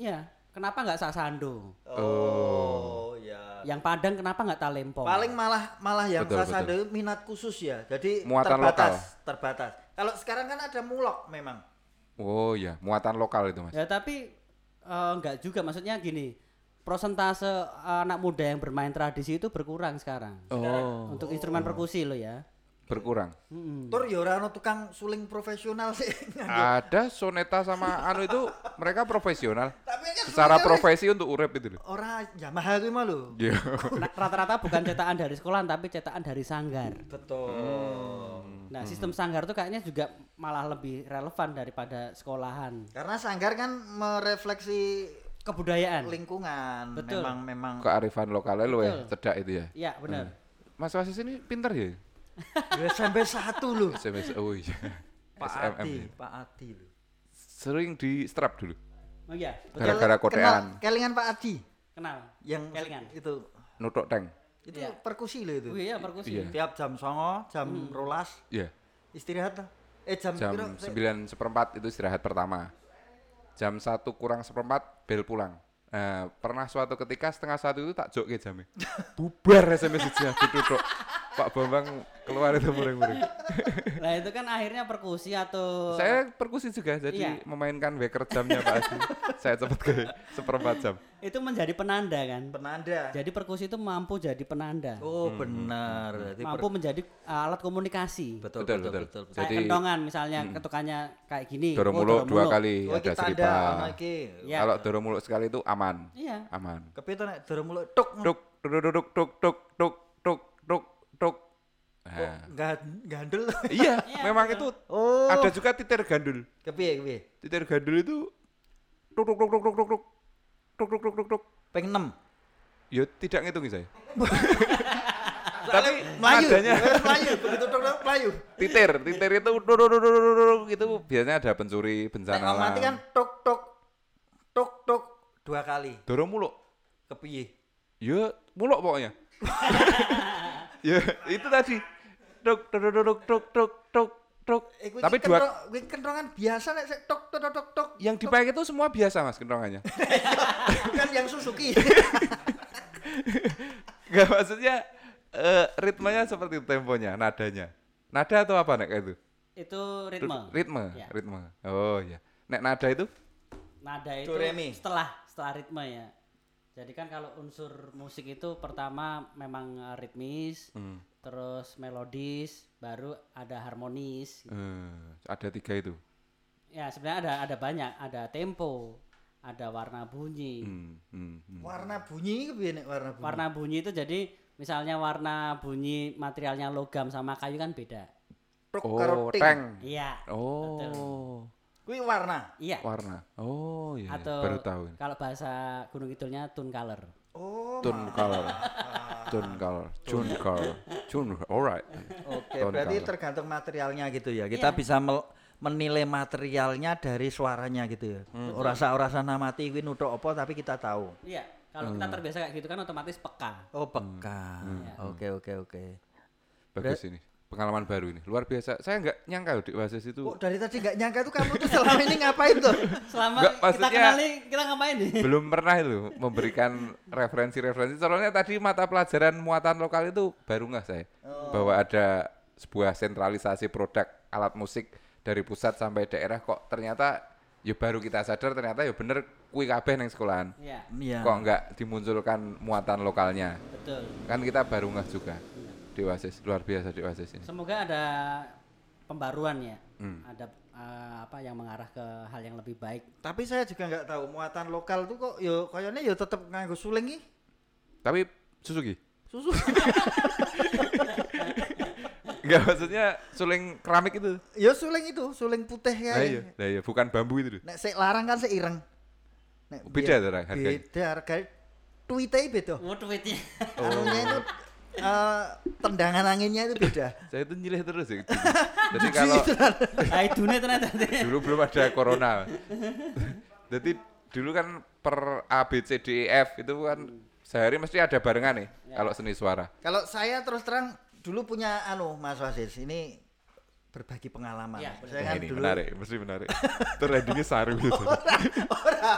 Iya. Kenapa nggak Sasando? Oh, ya. Yang Padang kenapa nggak Talempong? Paling malah malah yang Betul, Sasando itu minat khusus ya. Jadi Muatan terbatas, terbatas. Kalau sekarang kan ada mulok memang. Oh ya, muatan lokal itu Mas. Ya tapi eh, nggak juga maksudnya gini. Prosentase eh, anak muda yang bermain tradisi itu berkurang sekarang. Oh, Untuk instrumen perkusi lo ya. berkurang. Mm-mm. Tur ya ora ono tukang suling profesional sih. Ada Soneta sama Anu itu mereka profesional. Tapi kan Secara profesi untuk urep itu loh. ora Yamaha kuwi mah lho. Iya. Rata-rata bukan cetakan dari sekolah tapi cetakan dari sanggar. Betul. Nah, sistem sanggar tuh kayaknya juga malah lebih relevan daripada sekolahan. Karena sanggar kan merefleksi Kebudayaan. lingkungan. Betul. Memang memang Kearifan lokalnya lo ya, cedak itu ya. Iya, benar. Mas Wasis ini pinter ya? *laughs* Ya, sampai satu loh. SMS, oh iya. *laughs* Pak SMM Adi, ya. Pak Adi loh. Sering di strap dulu. Oh iya. Gara-gara Kenal- kotean. Kelingan Pak Adi Kenal. yang Kelingan. itu Nutuk tank. itu Iya. perkusi loh itu. Oh iya, perkusi. Iya. Tiap jam songo, jam rolas Iya. istirahat lah. Eh jam, Jam? 9 seperempat itu istirahat pertama. Jam satu kurang seperempat bel pulang. Nah, pernah suatu ketika setengah satu itu tak jok ke jamnya. Bubar SMS ditutup. Pak Bambang keluar itu muring-muring. *laughs* Nah, itu kan akhirnya perkusi atau Saya perkusi juga, jadi Iya. memainkan waker jamnya Pak Adi. *laughs* Saya cepet ke seperempat jam. itu menjadi penanda kan. penanda. Jadi perkusi itu mampu jadi penanda. Oh benar. Jadi mampu menjadi uh, alat komunikasi. betul Betul, betul betul. betul. Kayak Jadi- kentongan misalnya ketukannya kayak gini. Dorong oh, muluk dorong dua muluk. kali Oh, ada ono iki. Iya. Kalau dorong muluk sekali itu aman. Iya. Aman. Kepiye to nek dorong mulut tuk Tuk tuk tuk tuk tuk tuk tuk tuk tuk. Nah. Gak gandul. Iya, Iya, memang itu Oh. ada juga titir gandul. Kepiye kepiye? Titir gandul itu tuk tuk tuk tuk tuk tuk tuk tuk tuk tuk tuk tuk. Peng 6. Ya tidak ngitung saya. Tapi Melayu. nadanya Eh, Melayu, begitu tuk tuk Melayu. titir, titir itu tuk tuk tuk tuk itu biasanya ada pencuri, bencana ngomong mati kan alam. tuk tuk tuk tuk dua kali. Dorong muluk. Kepiye? Ya, muluk pokoknya. ya, itu tadi. Tuk tuk tuk tuk tuk tuk tuk tuk. Eh, Tapi dua kentrongan biasa nek sik tuk tuk tuk tuk tuk. yang dipakai itu semua biasa Mas kentongannya. *laughs* kan yang Suzuki. *laughs* Enggak maksudnya eh, ritmenya seperti temponya, nadanya. Nada atau apa nek kayak itu? Itu ritme. Ritme, Ya. ritme. Oh iya. Nek nada itu Nada itu Do, re, mi. setelah setelah ritme ya. Jadi kan kalau unsur musik itu pertama memang uh, ritmis, hmm, terus melodis, baru ada harmonis. eh, ada tiga itu. Ya sebenarnya ada ada banyak, ada tempo, ada warna bunyi. Hmm, hmm, hmm. warna bunyi warna bunyi? Warna bunyi itu jadi misalnya warna bunyi materialnya logam sama kayu kan beda. Oh, karo teng. Iya. Oh, Kuwi warna. Iya. warna. Oh iya, iya. Atau baru tahu. kalau bahasa Gunung Kidulnya tune color. Oh. Tone color, tone color, tune color, tune. Alright. Oke, Tone berarti color. tergantung materialnya gitu ya. Kita Iya. bisa mel- menilai materialnya dari suaranya gitu ya. Ora sak ora sana mati kuwi nutuk apa tapi kita tahu. Iya. Kalau kita terbiasa kayak gitu kan otomatis peka. Oh, peka. Oke, oke, oke. Bagus ini. Pengalaman baru ini. Luar biasa. Saya nggak nyangka loh di Oasis itu Kok dari tadi nggak nyangka tuh kamu tuh selama ini ngapain tuh? Selama Nggak, kita maksudnya- kenal nih, kita ngapain nih? belum pernah itu memberikan referensi-referensi. Soalnya tadi mata pelajaran muatan lokal itu baru nggak saya bahwa ada sebuah sentralisasi produk alat musik dari pusat sampai daerah kok ternyata ya baru kita sadar ternyata ya bener kui kabeh neng sekolahan. Iya, Iya. Kok nggak dimunculkan muatan lokalnya? betul. Kan kita baru nggak juga di Oasis. Luar biasa di Oasis ini. Semoga ada pembaruan ya. Hmm. Ada eh, apa yang mengarah ke hal yang lebih baik. Tapi saya juga nggak tahu muatan lokal tuh kok yo kayaknya yo tetep nganggo suling nih. Tapi Suzuki Susu. *laughs* Enggak maksudnya suling keramik itu. Ya suling itu, suling putih Nah iya, kayak. nah iya, bukan bambu itu. Nek sik larang kan sik ireng. Nek Beda Rak, harganya? Beda harga. Tweetnya beda. Oh, duitnya. Anunya itu eh, tendangan anginnya itu beda. *laughs* Saya itu nyilih terus ya. *laughs* Jadi kalau Ai dunia ternyata. dulu belum ada corona. Jadi dulu kan per A B C D E F itu kan sehari mesti ada barengan nih kalau seni suara. Kalau saya terus terang dulu punya anu Mas Wasis, ini berbagi pengalaman. Ya, saya Nah, kan ini dulu menarik, mesti menarik. Itu endingnya saru gitu. *laughs* ora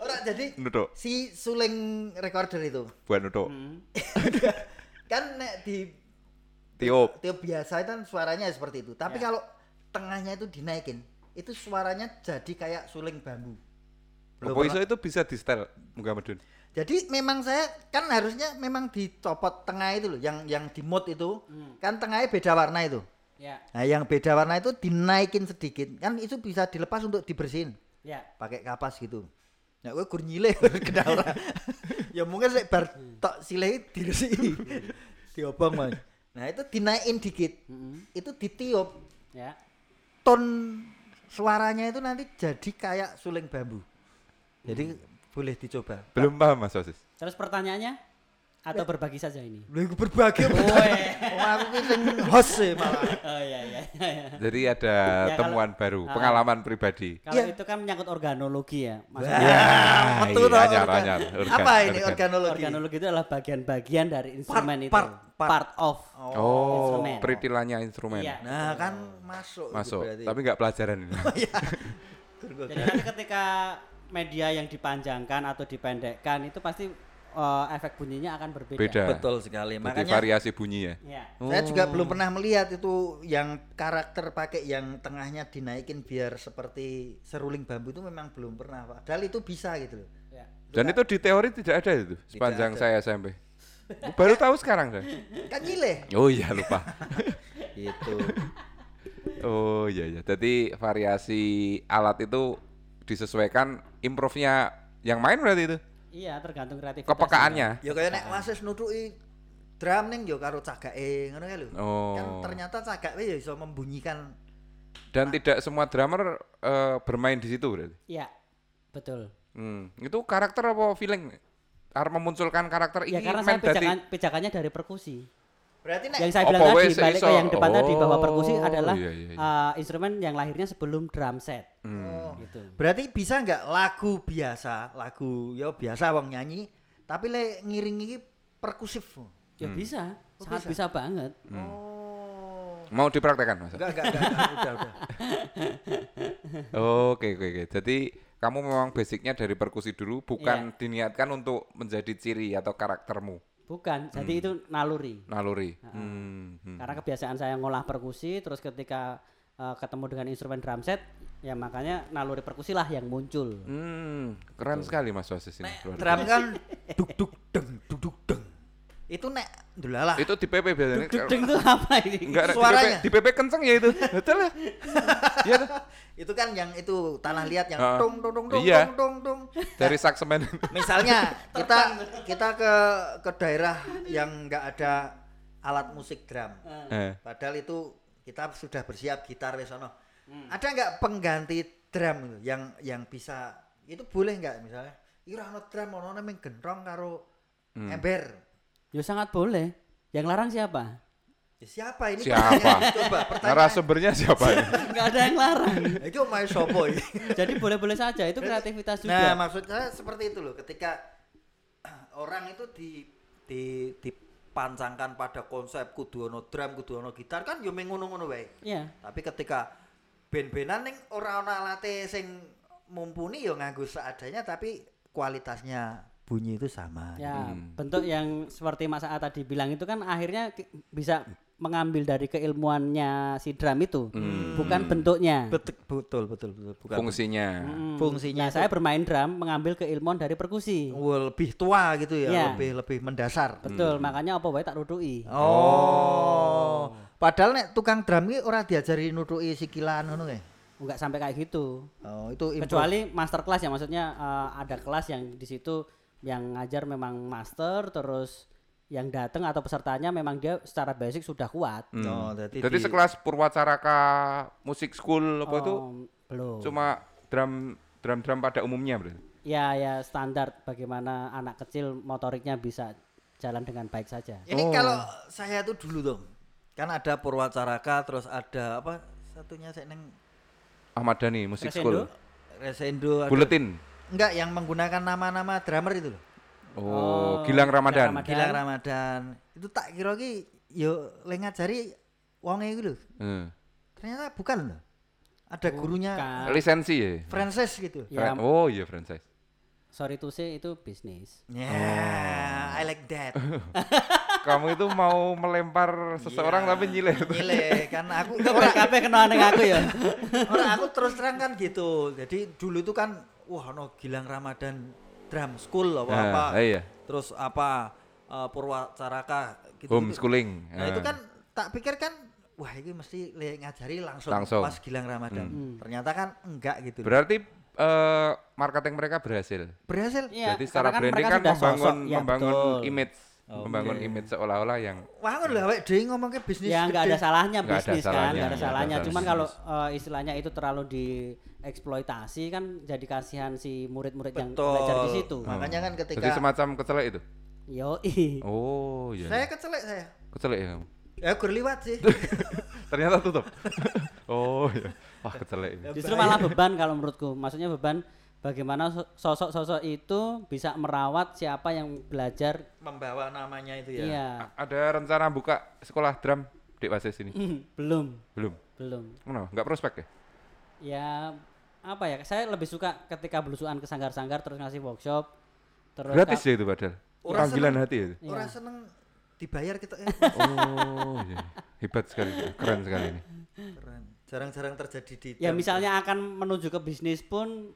ora jadi Nutuk, si suling recorder itu buat nutuk. Hmm. Kan nek di Tiup. tiup biasa itu kan suaranya seperti itu. Tapi Ya. kalau tengahnya itu dinaikin, itu suaranya jadi kayak suling bambu. Belum Apa iso itu bisa di setel Muga Medun. Jadi memang saya kan harusnya memang dicopot tengah itu loh, yang yang di mode itu Hmm. kan tengahnya beda warna itu. Ya, Nah, yang beda warna itu dinaikin sedikit, kan itu bisa dilepas untuk dibersihin ya. pakai kapas gitu. Ya gue gur nyileh *laughs* kena ora. Ya mungkin sik bar tok sileh diresi. Diobong Mas. Nah, itu dinaikin dikit. Mm-mm. Itu ditiup Ya. ton suaranya itu nanti jadi kayak suling bambu. Jadi boleh dicoba. Belum paham Mas Sosis. Terus pertanyaannya atau berbagi saja ini? Lu iku berbagi. Oh, aku ki sing host sih malah. Oh iya iya. iya. Jadi ada Ya, kalau- temuan baru, Ah. pengalaman pribadi. Kalau Iya. itu kan menyangkut organologi ya. Maksudnya Ya, iya, betul toh, anyar, anyar, organ, Apa ini organ. organologi? organologi itu adalah bagian-bagian dari instrumen itu. part, part. of. Oh, Instrumen. peritilanya instrumen. Iya. Nah, kan masuk. Masuk, berarti. tapi nggak pelajaran ini. *laughs* Jadi nanti ketika media yang dipanjangkan atau dipendekkan itu pasti eh, efek bunyinya akan berbeda. Beda. Betul sekali. Jadi Makanya variasi bunyi ya. Ya. saya juga belum pernah melihat itu yang karakter pakai yang tengahnya dinaikin biar seperti seruling bambu itu memang belum pernah. Padahal itu bisa gitu loh. ya. Dan itu di teori tidak ada itu sepanjang ada. saya SMP. Baru tahu sekarang kan? Kan nyileh. Oh iya lupa. *laughs* Gitu. Oh iya iya. Jadi variasi alat itu disesuaikan improve-nya yang main berarti itu. Iya, tergantung kreativitas. Kepekaannya. Ya kayak nek wasis nutuki drum ning yo karo cagake ngono kae lho. Oh. Kan ternyata cagake ya iso membunyikan Dan tidak semua drummer eh, bermain di situ berarti. Iya. Betul. Hmm. Itu karakter apa feeling? Harus memunculkan karakter Ya ini karena saya pijakan, pijakannya dari perkusi. Berarti nek Yang saya bilang tadi wes balik ke yang depan tadi bahwa Oh, perkusi adalah iya, iya, iya. eh, instrumen yang lahirnya sebelum drum set. Hmm. Gitu. berarti bisa nggak lagu biasa, lagu ya biasa wong nyanyi, tapi le ngiring iki perkusif. Ya Hmm. bisa, Oh, sangat bisa? bisa banget. Oh. Mau dipraktekkan Mas? Enggak, enggak, enggak, enggak, udah, udah. *laughs* Oke oke oke. Jadi kamu memang basicnya dari perkusi dulu, bukan diniatkan untuk menjadi ciri atau karaktermu, Bukan, jadi itu naluri. naluri. Hmm, hmm. Karena kebiasaan saya ngolah perkusi, terus ketika eh, ketemu dengan instrumen drum set, ya makanya naluri perkusi lah yang muncul. Hmm, keren sekali Mas Wasis ini. luar Drum kan duk duk deng duk duk deng. Itu nek biasa. Itu di PP biasanya. Dudung *laughs* itu apa ini? Enggak, di PP, Suaranya. di PP kenceng ya itu. Betul ya? *laughs* Iya. Itu kan yang itu tanah liat yang Ah. tung tung tung tung Iya. tung tung tung. Dari saksemen. *laughs* Misalnya kita kita ke ke daerah yang enggak ada alat musik drum. Eh. Padahal itu kita sudah bersiap gitar wis ono. Ada nggak pengganti drum itu yang yang bisa itu boleh nggak misalnya? Ira ono drum ono nang gendrong karo ember. Ya sangat boleh. Yang larang siapa? Ya, siapa ini? Siapa? pertanyaan? *laughs* Coba pertanyaan. Narasumbernya siapa ini? *laughs* Enggak ada yang larang. *laughs* Itu main sopo ini. Jadi boleh-boleh saja, itu kreativitas juga. Nah, maksud saya seperti itu loh. Ketika *clears throat* orang itu di di dipancangkan pada konsep kudu ono drum, kudu ono gitar kan yo meng ngono-ngono wae. Iya. Tapi ketika band-bandan ning ora ono alate sing mumpuni yo nganggo seadanya tapi kualitasnya bunyi itu sama. Ya, Hmm. bentuk yang seperti Mas A tadi bilang itu kan akhirnya bisa mengambil dari keilmuannya si drum itu, bukan bentuknya. Betul betul betul betul bukan Fungsinya. Mm. fungsinya Nah, saya bermain drum mengambil keilmuan dari perkusi. Wah, lebih tua gitu ya, Iya. lebih lebih mendasar. Betul, makanya apa wae tak rutui. Oh. Padahal nek tukang drum iki ora diajari nutuki sikilan ngono kae. Enggak sampai kayak gitu. Oh, itu improve. Kecuali master class ya, maksudnya eh, ada kelas yang di situ yang ngajar memang master terus yang datang atau pesertanya memang dia secara basic sudah kuat. Hmm. Oh, jadi Jadi di- sekelas Purwacaraka Musik School apa itu Oh, belum. cuma drum drum drum pada umumnya berarti. Ya ya standar bagaimana anak kecil motoriknya bisa jalan dengan baik saja. Ini Oh. kalau saya tuh dulu dong. Kan ada Purwacaraka terus ada apa satunya saya neng Ahmad Dhani Musik Crescendo? School. Resendo Buletin. Enggak yang menggunakan nama-nama drummer itu loh. Oh, Oh, Gilang Ramadan. Gilang Gilang Ramadan. Itu tak kira ki yo le ngajari wonge iku lho. Hmm. Ternyata bukan loh. Ada gurunya Bukan. Lisensi ya. Francis gitu. Ya, oh iya franchise. sorry to say itu bisnis. Ya, Oh. I like that. *laughs* Kamu itu mau melempar seseorang Iya, tapi nyileh. Nyileh kan aku BKP kenal dengan aku ya? *laughs* ora, aku terus terang kan gitu. Jadi dulu itu kan wah no Gilang Ramadan drum school apa apa. Nah, iya. Terus apa eh, Purwacaraka gitu. Homeschooling. Nah, itu Ah. kan tak pikir kan wah ini mesti ngajari langsung, Langsung. pas Gilang Ramadan. Hmm. Ternyata kan enggak gitu. Berarti eh, marketing mereka berhasil. Berhasil. Iya, Jadi secara karena branding kan membangun sosok. Ya, membangun betul. image, Oh, membangun image seolah-olah yang Wah, lho awake dhewe ngomong ke bisnis. Ya nggak gede. ada salahnya ada bisnis kan, salahnya, nggak ada salahnya. Cuman kalau eh, istilahnya itu terlalu dieksploitasi kan jadi kasihan si murid-murid yang belajar di situ. Makanya kan ketika jadi semacam kecelek itu. Yo, Oh iya. saya kecelek saya. Kecelek ya kamu. Ya gur liwat sih. *laughs* Ternyata tutup. *laughs* oh iya. Wah kecelek ini. justru malah beban kalau menurutku. Maksudnya beban bagaimana so- sosok-sosok itu bisa merawat siapa yang belajar. Membawa namanya itu ya. Iya, A- Ada rencana buka sekolah drum di Wasis ini? belum, Belum. belum. Kenapa? Enggak prospek ya? Ya apa ya? Saya lebih suka ketika belusuan ke sanggar-sanggar terus ngasih workshop. Terus Gratis ya itu padahal. Orang Panggilan seneng. hati ya itu. Iya. Orang seneng dibayar kita eh. *laughs* Oh iya. Hebat sekali. Keren sekali ini. Keren. Jarang-jarang terjadi di Ya misalnya akan menuju ke bisnis pun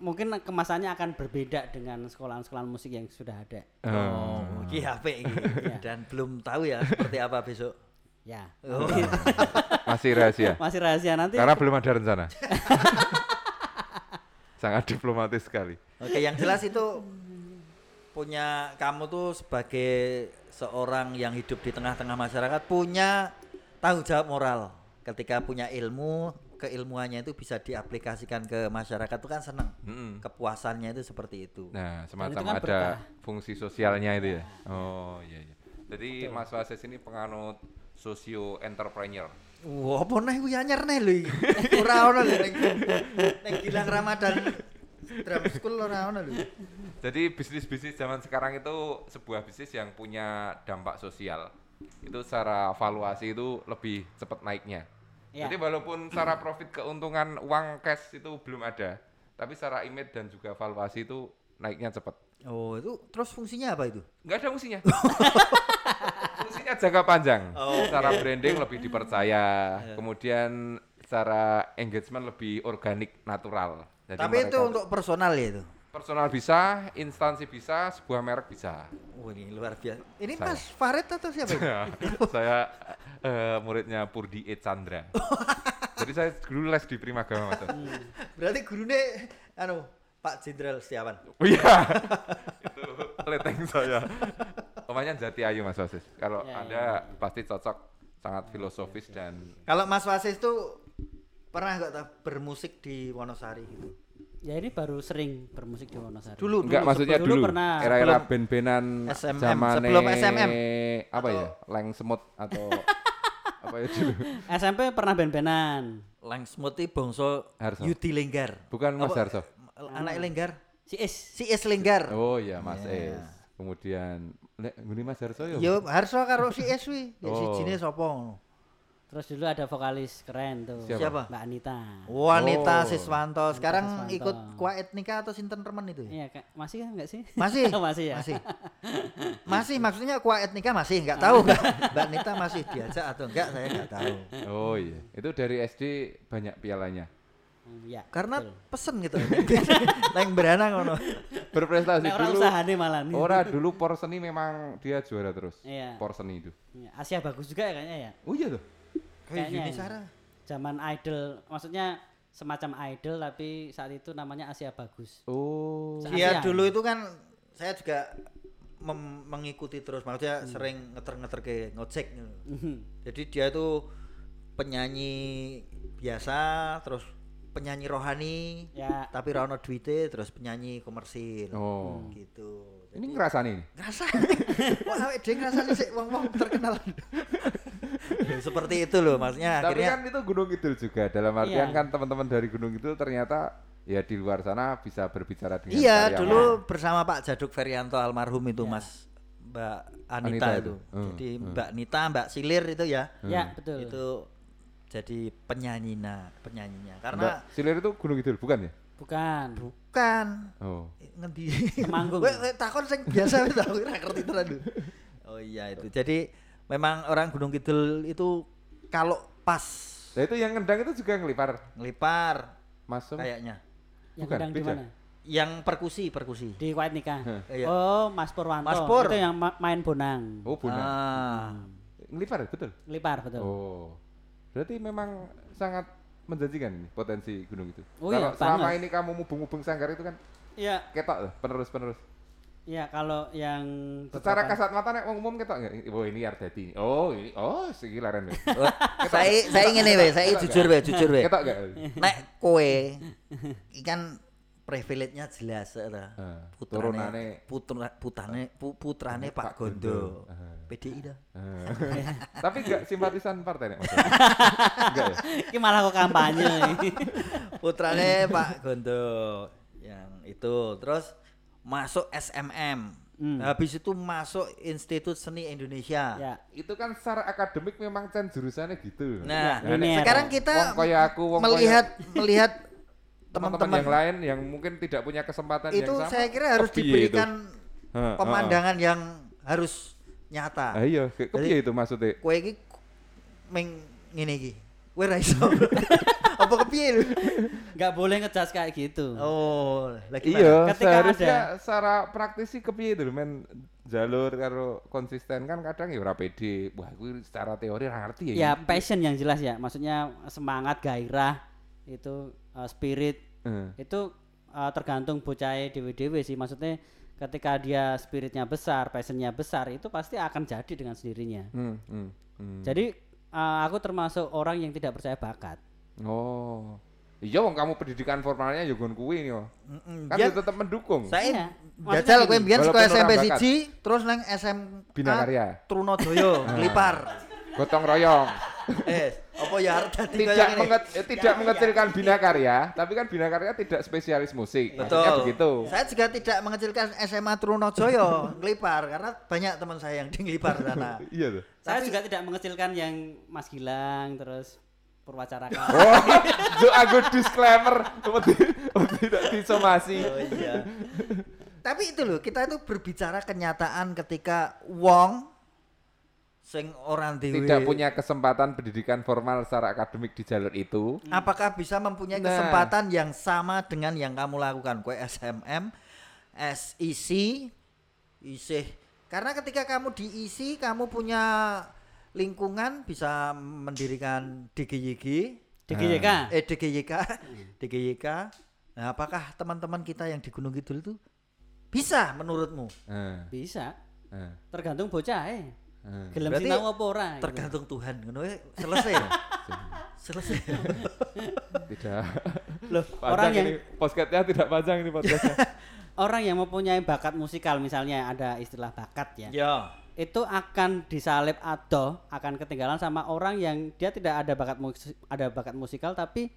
mungkin kemasannya akan berbeda dengan sekolahan-sekolahan musik yang sudah ada. Oh, iki HP iki. *laughs* Iya. Dan belum tahu ya seperti apa besok. Ya. Oh. *laughs* Masih rahasia. Masih rahasia nanti. Karena belum ada rencana. *laughs* Sangat diplomatis sekali. Oke, yang jelas itu punya kamu tuh sebagai seorang yang hidup di tengah-tengah masyarakat punya tanggung jawab moral. Ketika punya ilmu, keilmuannya itu bisa diaplikasikan ke masyarakat itu kan senang. Mm-mm. Kepuasannya itu seperti itu. Nah, semacam kan ada berkah. fungsi sosialnya itu ya. Oh iya iya. Jadi Mas Wasis ini penganut socio entrepreneur. Wah, apa nih kuwi anyar nih lho iki. Ora ono lho ning ning Gilang Ramadan Drum School ora ono lho. Jadi bisnis-bisnis zaman sekarang itu sebuah bisnis yang punya dampak sosial. Itu secara valuasi itu lebih cepat naiknya. Ya. Jadi walaupun secara profit keuntungan uang cash itu belum ada, tapi secara image dan juga valuasi itu naiknya cepat. Oh, itu terus fungsinya apa itu? Nggak ada fungsinya. *laughs* fungsinya jangka panjang. Oh, secara branding lebih dipercaya, Iya. kemudian secara engagement lebih organik, natural. Jadi Tapi itu untuk personal ya itu. personal bisa, instansi bisa, sebuah merek bisa. Oh, ini luar biasa. Ini Saya. Mas Farid atau siapa *laughs* saya eh, muridnya Purdi E Chandra. *laughs* Jadi saya dulu les di Primagama Mas. Berarti gurunya anu Pak Jenderal Setiawan. Oh iya. *laughs* itu leteng saya. Pemainnya Jati Ayu Mas Wasis. Kalau Ya, Anda pasti cocok sangat filosofis dan Kalau Mas Wasis tuh pernah nggak tahu bermusik di Wonosari gitu? Ya ini baru sering bermusik di Wonosari. Dulu, enggak dulu, maksudnya sebelum- dulu, dulu pernah. era-era band-bandan SMM, zamane sebelum SMM. apa ya? Leng semut atau *laughs* apa ya dulu? SMP pernah band-bandan. Langsmut iki bangsa Harso. Yudi Lenggar. Bukan Mas Harso. Anak Lenggar. Si Is. Si Es Lenggar. Oh iya Mas Iya. Es. Kemudian nek ngene Mas Harso ya. Yo Harso karo si Es wi. Ya Oh. sijine sapa ngono? Terus dulu ada vokalis keren tuh. Siapa? Siapa? Mbak Anita. Wanita Oh. Siswanto. Sekarang Siswanto. ikut Kwa Etnika atau Sinten Remen itu ya? Iya, Kak. masih kan enggak sih? Masih? *laughs* masih ya. Masih. *laughs* Masih maksudnya Kwa Etnika masih enggak tahu enggak. Mbak Nita masih diajak atau enggak saya enggak tahu. Oh iya. Itu dari SD banyak pialanya. Hmm, Iya. Karena betul. pesen gitu. *laughs* Neng berana ngono. Berprestasi Nek orang dulu. usahane malah nih. Ora dulu Porseni memang dia juara terus. Iya. Porseni itu. Iya, Asia bagus juga ya kayaknya ya. Oh iya tuh. Kayak Kayaknya Yuni ya. Sara. Zaman idol, maksudnya semacam idol tapi saat itu namanya Asia Bagus. Oh. Iya Asia. dulu itu kan saya juga mem- mengikuti terus maksudnya sering ngeter-ngeter ke ngojek gitu. Mhm. jadi dia itu penyanyi biasa terus penyanyi rohani Ya. tapi ra ono duite terus penyanyi komersil Oh. gitu Ini ngerasani nih. ngerasa *laughs* wah awake dhewe ngrasani sik wong-wong terkenal Ya, seperti itu loh maksudnya Tapi akhirnya kan itu Gunung Kidul juga. Dalam artian Iya. kan teman-teman dari Gunung Kidul ternyata ya di luar sana bisa berbicara dengan iya dulu bersama Pak Jaduk Ferianto almarhum itu Ya. Mas Mbak Anita, Anita itu itu. Hmm, jadi hmm. Mbak Nita Mbak Silir itu ya Ya, betul. itu jadi penyanyinya penyanyinya Mbak karena Silir itu Gunung Kidul bukan ya? Bukan. bukan Oh. ngendi Temanggung. Weh, takon sing biasa wis aku ora ngerti tenan lho. Oh iya itu. Jadi memang orang Gunung Kidul itu kalau pas Nah itu yang ngendang itu juga ngelipar ngelipar masuk. kayaknya Yang Bukan, sedang di mana? yang perkusi perkusi. Di Kuwait nikah. Iya. Oh, Mas Purwanto. Mas Pur. Itu yang ma- main bonang. Oh benar. Ah. Ngelipar betul. Lipar betul. Oh. Berarti memang sangat menjanjikan ini potensi gunung itu. Oh Kalau iya, selama ini kamu mubeng-mubeng sanggar itu kan Iya, ketok loh, penerus-penerus. iya kalau yang Secara beberapa- kasat mata nek wong umum ketok enggak? Oh ini Ardati. Oh ini oh segi laren. Oh, saya saya ngene saya jujur weh, jujur weh. Ketok enggak? Nek kowe *laughs* ikan privilege-nya jelas ta. Ah, Putrane turunane. putra putane pu- putrane Pak Pak Gondo. Gondo. PDI dah. Ah. Tapi enggak simpatisan partai nek? Enggak ya? Ini malah kok kampanye. putrane Pak Gondo yang itu terus masuk SMM Hmm. habis itu masuk Institut Seni Indonesia ya. Itu kan secara akademik memang can jurusannya gitu. nah linear. sekarang kita wong kaya aku, wong melihat kaya melihat teman-teman yang lain yang mungkin tidak punya kesempatan itu yang sama. saya kira harus kepiye diberikan itu? Pemandangan yang harus nyata Ah iya, ke- kepiye itu maksudnya? kowe iki meng ngene iki kowe ra iso *laughs* apa kepiye lu Nggak boleh ngejudge kayak gitu. oh lagi Iya, Ketika seharusnya ada- secara praktis sih kepiye itu men jalur karo konsisten kan kadang ya ora pede. Wah, gue secara teori ora ngerti ya. Ya ini. passion yang jelas ya. Maksudnya semangat, gairah itu uh, spirit Eh, itu uh, tergantung bocah dewe-dewe sih. Maksudnya ketika dia spiritnya besar, passionnya besar itu pasti akan jadi dengan sendirinya. hmm, hmm, hmm. Jadi uh, aku termasuk orang yang tidak percaya bakat. Oh. Iya wong kamu pendidikan formalnya ya gon kuwi yo. Mm-mm. Kan Biar- ya tetep mendukung. saya Iya, jajal kowe mbiyen sekolah SMP siji terus nang SMK Bina Karya. Trunojoyo nglipar Gotong royong. *laughs* eh apa ya dadi tidak menget, eh, tidak mengecilkan bina karya, tapi kan bina karya tidak spesialis musik. Maksudnya Betul. begitu. Saya juga tidak mengecilkan SMA Trunojoyo *laughs* ngelipar karena banyak teman saya yang di ngelipar sana. *laughs* Iya tuh. Saya Tapi- juga tidak mengecilkan yang Mas Gilang terus Purwacaraka. Oh, jo aku disclaimer tidak disomasi. Oh iya. Tapi itu loh, kita itu berbicara kenyataan ketika wong sing orang dewe Tidak punya kesempatan pendidikan formal secara akademik di jalur itu. apakah bisa mempunyai Nah. kesempatan yang sama dengan yang kamu lakukan kue SMM SIC isih karena ketika kamu diisi kamu punya lingkungan bisa mendirikan DGYG DGYK. eh DGYK *laughs* DGYK nah, apakah teman-teman kita yang di Gunung Kidul itu bisa menurutmu Eh, Bisa. eh, Tergantung bocah eh. Eh. Gelem Berarti sinau apa ora. gitu. tergantung Tuhan ngono selesai ya? *laughs* selesai Tidak. Loh, Panjang orang yang podcastnya tidak panjang ini podcastnya. *laughs* orang yang mempunyai bakat musikal misalnya ada istilah bakat ya. ya Itu akan disalib atau akan ketinggalan sama orang yang dia tidak ada bakat musik, ada bakat musikal tapi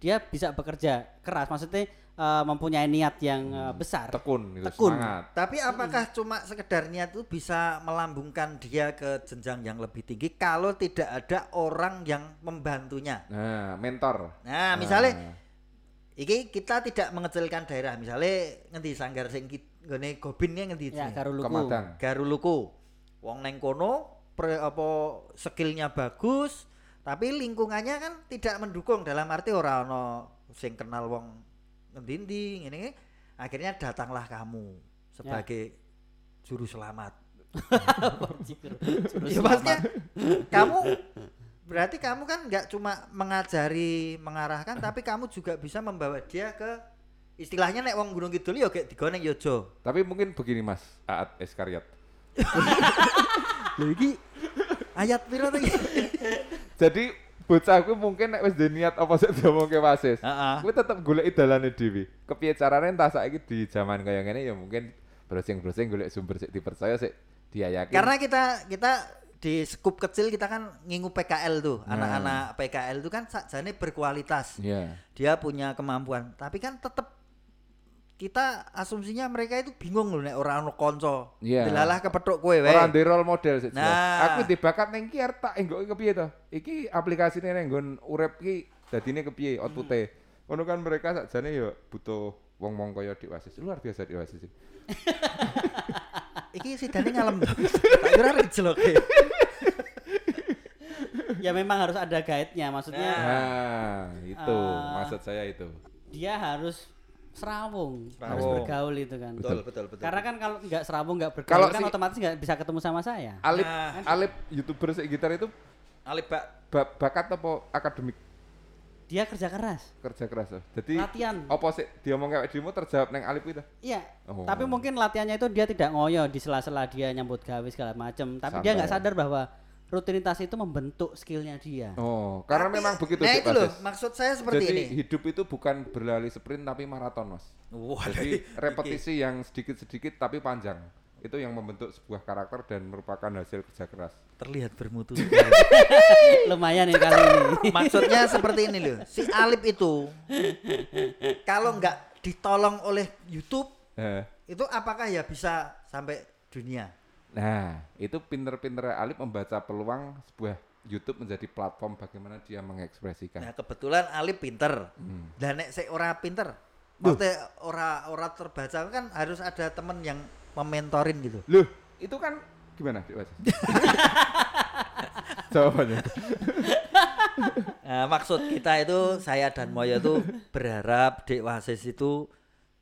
dia bisa bekerja keras maksudnya eh, mempunyai niat yang eh, besar. Tekun, gitu, Tekun. semangat. tapi apakah cuma sekedar niat itu bisa melambungkan dia ke jenjang yang lebih tinggi kalau tidak ada orang yang membantunya Nah, mentor. nah misalnya iki kita tidak mengecilkan daerah misalnya ngendi sanggar sing ki- nggone gobinnya ngendi Ya, jenenge? Karuluku. Kemadang. Garuluku. Wong neng kono pre, apa skillnya bagus, tapi lingkungannya kan tidak mendukung dalam arti ora ono sing kenal wong ngendi ini akhirnya datanglah kamu sebagai juru selamat. Terus *laughs* Ya maksudnya kamu berarti kamu kan nggak cuma mengajari mengarahkan *laughs* tapi kamu juga bisa membawa dia ke istilahnya nek wong Gunung Kidul yo kayak digone Yojo. Tapi mungkin begini Mas, Aat Eskariot. *laughs* Lho iki ayat piro? Jadi bocah kuwi mungkin nek wis duwe niat apa sik diomongke wasis. Heeh. Kuwi tetep goleki dalane dhewe. Kepiye carane entah saiki di zaman kaya ngene ya mungkin browsing-browsing golek sumber sik dipercaya sik diayakin. Karena kita kita di skup kecil kita kan ngingu PKL tuh, Nah. anak-anak PKL itu kan sakjane berkualitas. Iya. Dia punya kemampuan, tapi kan tetap kita asumsinya mereka itu bingung loh nek ora ono kanca. Iya. Delalah kepethuk kowe wae. Ora ndek role model sik jelas. Nah. Aku dibakat ning ki arep tak enggoke kepiye to? Iki aplikasine ning nggon urip ki dadine kepiye output-e. Ngono kan mereka sakjane ya butuh wong-wong kaya Dik Wasis. Luar biasa Dik Wasis. *laughs* iki. Sidane ngalem. Tak kira rejloke. *laughs* ya memang harus ada guide-nya maksudnya Nah, itu Ah. maksud saya itu. dia harus serawung, harus bergaul itu kan Betul, betul, betul. karena kan kalau nggak serawung nggak bergaul Kalau kan si- otomatis nggak bisa ketemu sama saya Alip Nah. Alip YouTuber sik gitar itu Alip Bak ba- bakat apa akademik dia kerja keras kerja keras tuh. Jadi latihan apa sih dia ngomong kayak dirimu terjawab neng Alip itu? Iya, Oh. tapi mungkin latihannya itu dia tidak ngoyo di sela-sela dia nyambut gawe segala macam. Tapi dia nggak sadar bahwa rutinitas itu membentuk skillnya dia. Oh, karena Tapi- memang begitu Nah itu loh, maksud saya seperti Jadi ini. hidup itu bukan berlari sprint tapi maraton, Mas. Wah, Jadi *laughs* repetisi yang sedikit-sedikit tapi panjang. Itu yang membentuk sebuah karakter dan merupakan hasil kerja keras. terlihat bermutu. *laughs* Lumayan nih kali ini. *laughs* Maksudnya seperti ini loh. Si Alip itu kalau nggak ditolong oleh YouTube Eh, itu apakah ya bisa sampai dunia? Nah, itu pinter-pinter Alip membaca peluang sebuah YouTube menjadi platform bagaimana dia mengekspresikan. Nah, kebetulan Alip pinter. Hmm. Dan nek sik ora pinter, maksudnya ora ora terbaca kan harus ada temen yang mementorin gitu. Loh, itu kan gimana, Wasis? *laughs* Jawabannya. Nah, maksud kita itu saya dan Moyo itu berharap Dek Wasis itu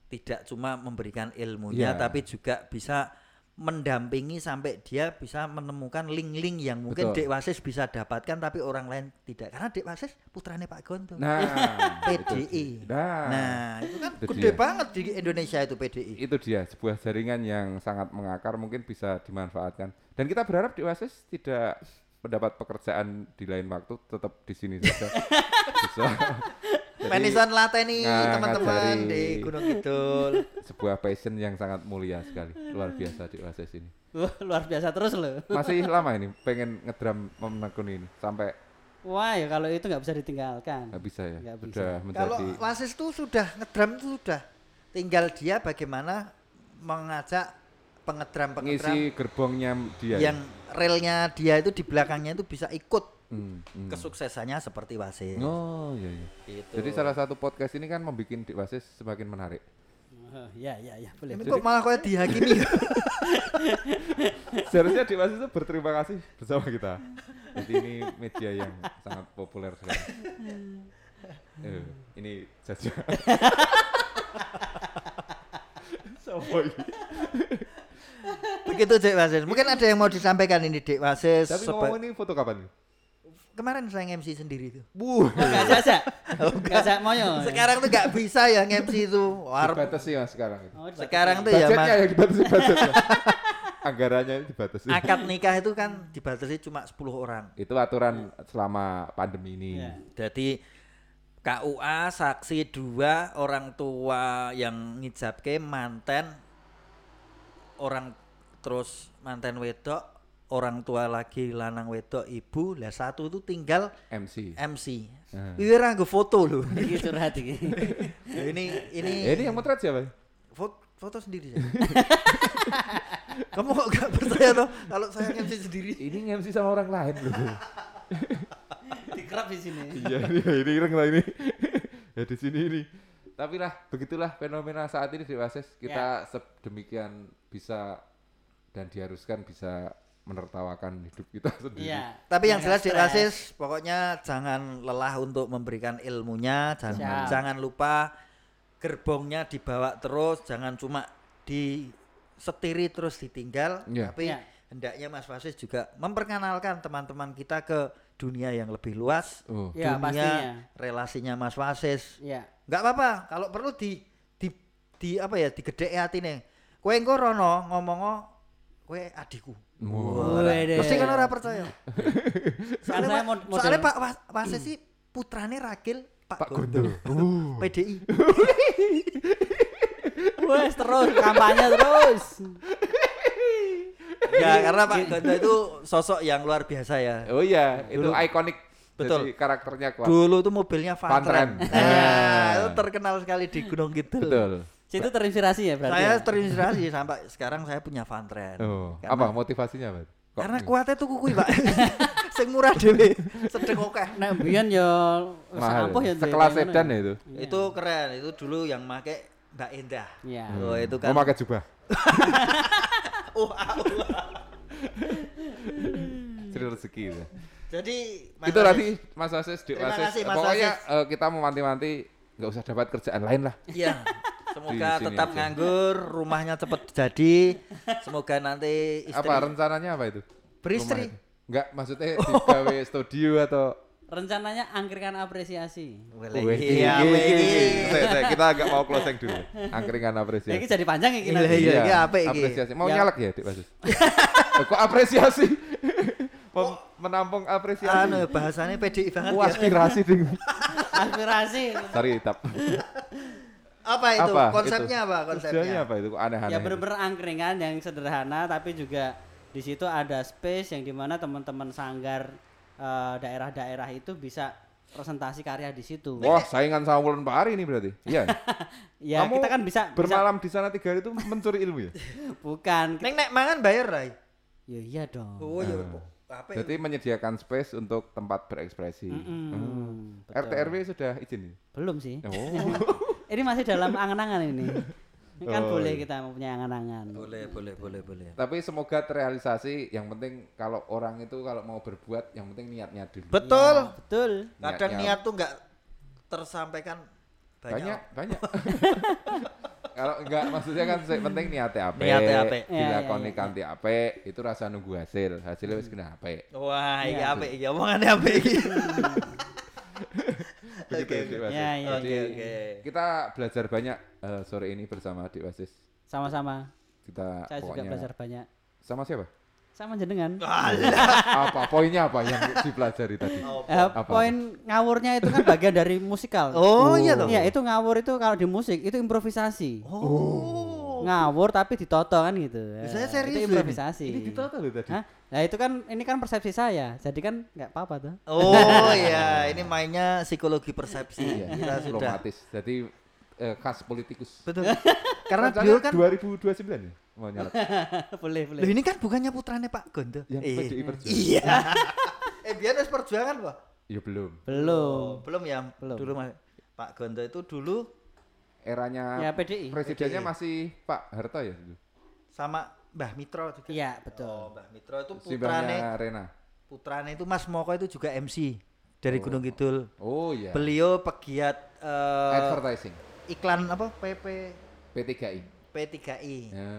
tidak cuma memberikan ilmunya Iya. tapi juga bisa mendampingi sampai dia bisa menemukan link-link yang mungkin Betul. Dek Wasis bisa dapatkan tapi orang lain tidak. Karena Dek Wasis putranya Pak Gonto. Nah, *laughs* itu PDI. Nah, Nah, itu kan itu gede dia. banget di Indonesia itu PDI. itu dia sebuah jaringan yang sangat mengakar mungkin bisa dimanfaatkan. Dan kita berharap di Oasis tidak mendapat pekerjaan di lain waktu, tetap di sini saja. *laughs* bisa. Jadi, Manison lateni Nah, teman-teman di Gunung Kidul. *laughs* sebuah passion yang sangat mulia sekali, luar biasa di Oasis ini. Wah, luar biasa terus loh. Masih lama ini pengen ngedram menekuni ini sampai Wah, ya kalau itu nggak bisa ditinggalkan. nggak bisa ya, Nggak bisa. sudah Kalau menjadi Wasis itu sudah ngedram itu sudah. Tinggal dia bagaimana mengajak pengedram-pengedram ngisi gerbongnya dia. ya? yang relnya dia itu di belakangnya itu bisa ikut Hmm, hmm. kesuksesannya seperti Wasis. Oh iya iya. Gitu. Jadi salah satu podcast ini kan membuat di Oasis semakin menarik. Oh, ya, ya, ya, boleh. Ini Jadi- kok malah kayak dihakimi ya? *laughs* Seharusnya di Oasis itu berterima kasih bersama kita. Jadi ini media yang sangat populer sekarang. Eh, ini saja. Ini. *laughs* Begitu Dek Wasis. Mungkin ada yang mau disampaikan ini Dek Wasis. Tapi ngomong ini foto kapan nih? Kemarin saya MC sendiri tuh. Bu, Oh, nggak jasa. *laughs* Nggak jasa moyo. Sekarang tuh nggak bisa ya MC itu. War- dibatasi ya sekarang itu. Oh. Sekarang tuh ya Budgetnya yang dibatasi budgetnya. *laughs* Anggarannya dibatasi. Akad nikah itu kan dibatasi cuma 10 orang. Itu aturan selama pandemi ini. Iya. Jadi KUA saksi dua orang tua yang ngijabke manten orang terus manten wedok orang tua lagi lanang wedok ibu lah satu itu tinggal MC. MC Hmm. Wih nggo foto loh *laughs* Iki curhat iki. ini ini Eh, ini yang motret siapa? foto, foto sendiri *laughs* kamu kok gak percaya toh kalau saya MC sendiri Ini MC sama orang lain loh. *laughs* Dikerap di sini. iya ini ini ireng lah ini ya di sini ini tapi lah begitulah fenomena saat ini di Oasis kita sedemikian bisa dan diharuskan bisa menertawakan hidup kita *laughs* sendiri Iya. Tapi yang jelas di. Rasis pokoknya jangan lelah untuk memberikan ilmunya, jangan Siap. jangan lupa gerbongnya dibawa terus, jangan cuma disetiri terus ditinggal, Iya. tapi Iya. hendaknya Mas Wasis juga memperkenalkan teman-teman kita ke dunia yang lebih luas, oh Ya, dunia pastinya. relasinya Mas Wasis. Iya. Nggak apa-apa, kalau perlu di di di apa ya digedhek atine. Kowe engko rono ngomong kowe adikku. Mesti kan ora percaya. *laughs* soalnya Saya mod- soalnya Pak Was- Wasis sih putrane Ragil Pak, Pak Gondo. Gondo. *laughs* PDI. *laughs* Wes terus kampanye terus. ya karena Pak Gondo itu sosok yang luar biasa ya. Oh iya, itu Dulu. ikonik. Betul. Jadi karakternya kuat. Dulu tuh mobilnya Van Van Tren. Tren. Ah. Nah, itu terkenal sekali di Gunung Kidul. Betul. Situ terinspirasi ya berarti. Saya ya? terinspirasi *laughs* sampai sekarang saya punya Van Tren. Oh, apa motivasinya, Pak? Karena kuatnya tuh kukuy, Pak. *laughs* Sing murah dhewe, sedeng akeh. Nek biyen ya mahal. ampuh ya Sekelas sedan ya. ya itu. Itu keren, itu dulu yang make Mbak Endah. Iya. Oh, itu Mau kan. pakai jubah. *laughs* Oh, oh. Ciri rezeki itu. Jadi Mas itu tadi Mas Asis, Dik Asis. Pokoknya eh, kita memanti-manti nggak usah dapat kerjaan lain lah. Iya. Semoga Di sini tetap aja. nganggur, rumahnya cepet jadi. Semoga nanti istri Apa rencananya apa itu? Beristri. Enggak, maksudnya digawe studio atau Rencananya angkringan apresiasi. Iya, iki. Saya- saya- kita agak mau closing dulu. Angkringan apresiasi. ini jadi panjang ya kita. Iya, iya. apik iki. Apresiasi. Mau Ya. nyalek ya, Dik Basus? Eh, Kok apresiasi? Mem- menampung apresiasi. Anu bahasanya PDI banget ya. aspirasi ding. Aspirasi. Sorry, tap. Apa itu? Apa? Konsepnya itu? apa Tujuannya konsepnya? apa itu? Aneh-aneh? Ya bener-bener angkringan yang sederhana tapi juga di situ ada space yang di mana teman-teman sanggar eh, daerah-daerah itu bisa presentasi karya di situ. Wah, saingan sama Wulan Pari ini berarti. Iya. *laughs* ya Kamu kita kan bisa, bisa Bermalam di sana tiga hari itu mencuri ilmu ya? *laughs* bukan. Neng nek mangan bayar, Rai. Ya iya dong. Oh iya. Ah. Apa ya? Jadi menyediakan space untuk tempat berekspresi. Mm-mm, Hmm. betul. RT RW sudah izin. ya? Belum sih. Oh. *laughs* Ini masih dalam angan-angan ini. Ini kan Oh, boleh iya. kita mempunyai angan-angan. Boleh, boleh, boleh, boleh. Tapi semoga terrealisasi. Yang penting kalau orang itu kalau mau berbuat, yang penting niatnya dulu. Betul. Ya, betul. Kadang Niatnya- niat tuh nggak tersampaikan banyak. banyak, banyak. *laughs* kalau enggak maksudnya kan penting niatnya apa? Niatnya apik. Iya, iya, Dilakoni iya. kanthi apik, itu rasa nunggu hasil. Hasilnya wis kena apik. Wah, iki Iya. apik iki omongannya apik iki. *laughs* Begitu, Oke, Dik Wasis. Ya, ya. Jadi Oke, oke. kita belajar banyak eh, sore ini bersama Dik Wasis. Sama-sama. Kita Saya juga pokoknya belajar banyak. sama siapa? Sama jenengan. *laughs* apa poinnya apa yang dipelajari tadi? Eh, Apa? poin ngawurnya itu kan bagian dari musikal. Oh, iya toh. Iya, itu ngawur itu kalau di musik itu improvisasi. Oh. Ngawur tapi ditoto kan gitu. Saya Eh, serius Itu loh ini. improvisasi. Ini ditata loh tadi. Hah? Nah, itu kan ini kan persepsi saya. Jadi kan nggak apa-apa tuh. Oh iya, *laughs* ini mainnya psikologi persepsi. Iya, Kita sudah. diplomatis. Jadi eh, khas politikus. Betul. Karena beliau kan 2029 ya mau nyalek *laughs* boleh, boleh. Loh ini kan bukannya putranya Pak Gondo. yang Eh, PDI Perjuangan. Iya. *laughs* eh biar harus perjuangan, Pak. Ya belum. Belum. Oh, belum ya. Belum. Dulu Pak Gondo itu dulu Eranya Ya PDI. presidennya PDI. masih Pak Harto ya sama Mbah Mitro juga. Iya, Oh, betul. Mbah Mitro itu putrane Rena. putrane itu Mas Moko itu juga MC dari Gunung Kidul. Oh iya. Beliau pegiat eh, Advertising. iklan apa PP P3I. P3I. Ya.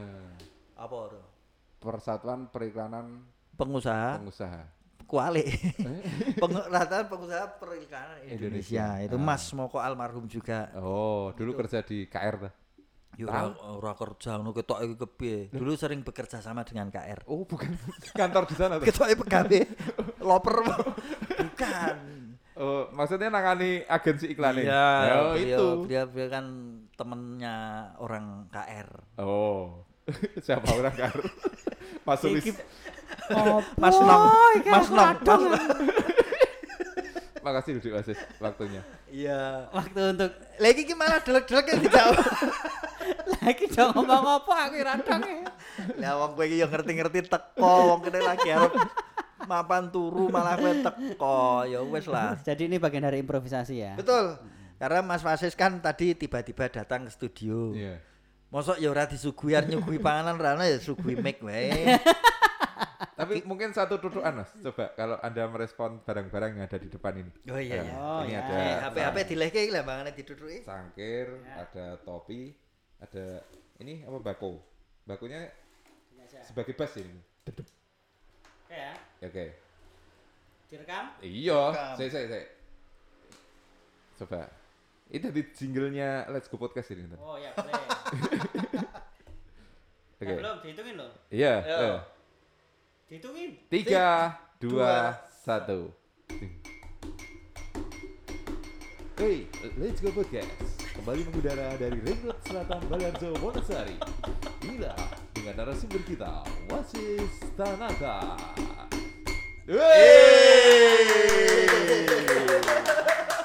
Apa itu? Persatuan Periklanan Pengusaha Pengusaha. Kuali. *laughs* Pengusaha pengusaha periklanan Indonesia. Indonesia. Itu Ah. Mas Moko almarhum juga. Oh, dulu kerja di KR dah. Ya ora ora kerja ngono ketok iki kepiye. Dulu sering bekerja sama dengan KR. Oh, bukan *laughs* kantor di sana tuh. Ketok pegawai *laughs* loper. Bukan. Oh, maksudnya nangani agensi iklan Iya, oh, itu. Beliau, beliau kan temennya orang KR. Oh. *laughs* Siapa orang KR? *laughs* Mas Sulis. Oh, *laughs* Mas Nong, Mas Nong, Mas Makasih Duduk Wasis waktunya. Iya. Waktu untuk Lagi gimana delek-delek yang dijawab. lagi dong ngomong apa aku radang ya. Lah wong kowe iki yo ngerti-ngerti teko, wong kene lagi arep mapan turu malah kowe teko. Ya wis lah. Jadi ini bagian dari improvisasi ya. Betul. Karena Mas Fasis kan tadi tiba-tiba datang ke studio. Iya. Mosok ya ora disuguhi arep nyuguhi panganan rana ya suguhi mic wae. *laughs* Tapi mungkin satu tutukan Mas. Coba kalau Anda merespon barang-barang yang ada di depan ini. Oh iya Ya, iya. Oh, ini iya. ada Eh, HP-HP dilehke iki lah bangane diduduki. sangkir, ada topi, ada ini apa bako. Bakunya sebagai bass ini. Oke ya. Oke. Direkam. Iya, saya saya saya. Coba. Ini dari jinglenya Let's Go Podcast ini. ntar. Oh ya boleh. *laughs* Oke. Nah, belum dihitungin loh. Iya. Ayo. ayo. Dihitungin. Tiga, dua, dua, satu. Hey, Let's Go Podcast kembali mengudara dari Ring Road Selatan Balarjo Wonosari. Inilah dengan narasumber kita, Wasis Tanaka. Wey!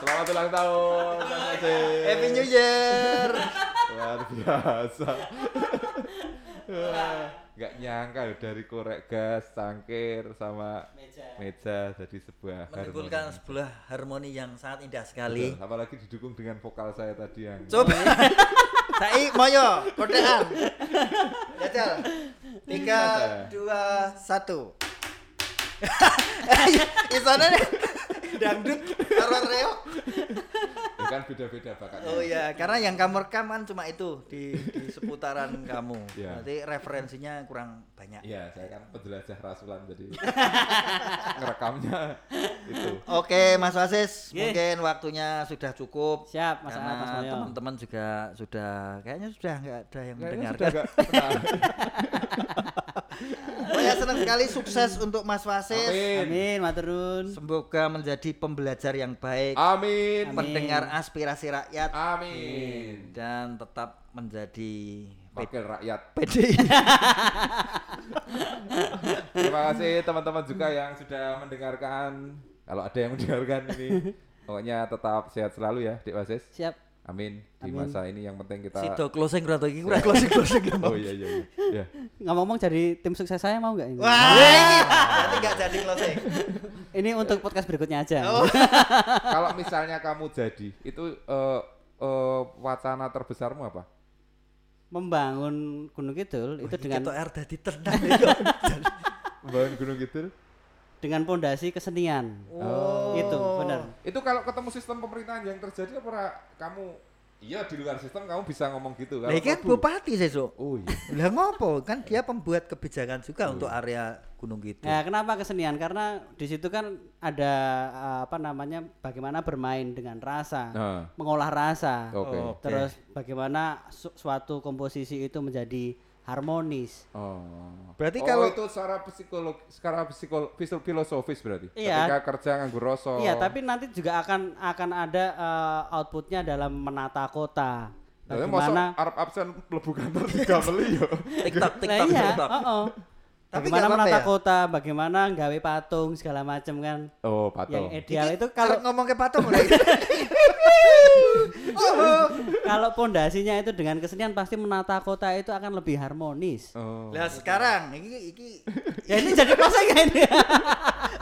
Selamat ulang tahun, Mas Wasis. Happy New Year. Luar biasa. Nggak nyangka loh dari korek gas, cangkir sama Meja. meja jadi sebuah Menimbulkan harmoni. sebuah harmoni yang sangat indah sekali. Betul, apalagi didukung dengan vokal saya tadi yang Coba. *laughs* Sai moyo kodean. Jajal. Tiga, dua, satu. *laughs* Isone dangdut karo reo. Ya kan beda-beda bakatnya. Oh iya, karena yang kamu rekam kan cuma itu di, di seputaran *laughs* kamu. Iya. Berarti referensinya kurang banyak. Iya, saya kan penjelajah rasulan jadi *laughs* ngerekamnya itu. Oke, Mas Wasis, Ye. mungkin waktunya sudah cukup. Siap, Mas karena teman-teman juga sudah kayaknya sudah nggak ada yang Kayaknya mendengarkan. *laughs* Saya senang sekali sukses untuk Mas Wasis. Amin. Amin, maturun. Semoga menjadi pembelajar yang baik, Amin. Amin. mendengar aspirasi rakyat Amin. dan tetap menjadi Wakil rakyat. PDI. *laughs* Terima kasih teman-teman juga yang sudah mendengarkan. Kalau ada yang mendengarkan ini, pokoknya tetap sehat selalu ya, Dik Wasis. Siap. Amin. Di Amin. masa ini yang penting kita. Sido closing berarti iki ora closing closing ya, Oh iya iya. iya. Ya. Ngomong-ngomong jadi tim sukses saya mau nggak ini? Wah, berarti nggak jadi closing. *laughs* Ini untuk podcast berikutnya aja. Oh. *laughs* Kalau misalnya kamu jadi, itu eh, eh, wacana terbesarmu apa? Membangun Gunung Kidul itu Dengan dengan air dadi tenang ya. *laughs* Membangun Gunung Kidul? Dengan pondasi kesenian. Oh. Itu benar. Itu kalau ketemu sistem pemerintahan yang terjadi apa kamu iya di luar sistem kamu bisa ngomong gitu kalau iki kan bupati sesuk. Oh iya. Lah ngopo? Kan dia pembuat kebijakan juga untuk area Gunung Kidul. Ya, kenapa kesenian? Karena di situ kan ada eh, apa namanya? Bagaimana bermain dengan rasa, Nah, mengolah rasa. oke. Oh. Terus bagaimana su- suatu komposisi itu menjadi harmonis. Oh. Berarti Oh, kalau- itu secara psikolog secara psikol fisil- filosofis berarti. Iya. Ketika kerja nganggur rasa. Iya, tapi nanti juga akan akan ada eh, outputnya dalam menata kota. Bagaimana? Arab absen mlebu kantor tiga *laughs* beli yo. TikTok Lah TikTok iya, TikTok. oh, Tapi Bagaimana menata ya? kota, bagaimana gawe patung segala macam kan. Oh, Yang patung. ideal itu Kalau ngomong ke patung ora. *laughs* Oh. kalau pondasinya itu dengan kesenian pasti menata kota itu akan lebih harmonis. Oh. Lah sekarang iki iki Ya ini jadi ya ini. *laughs*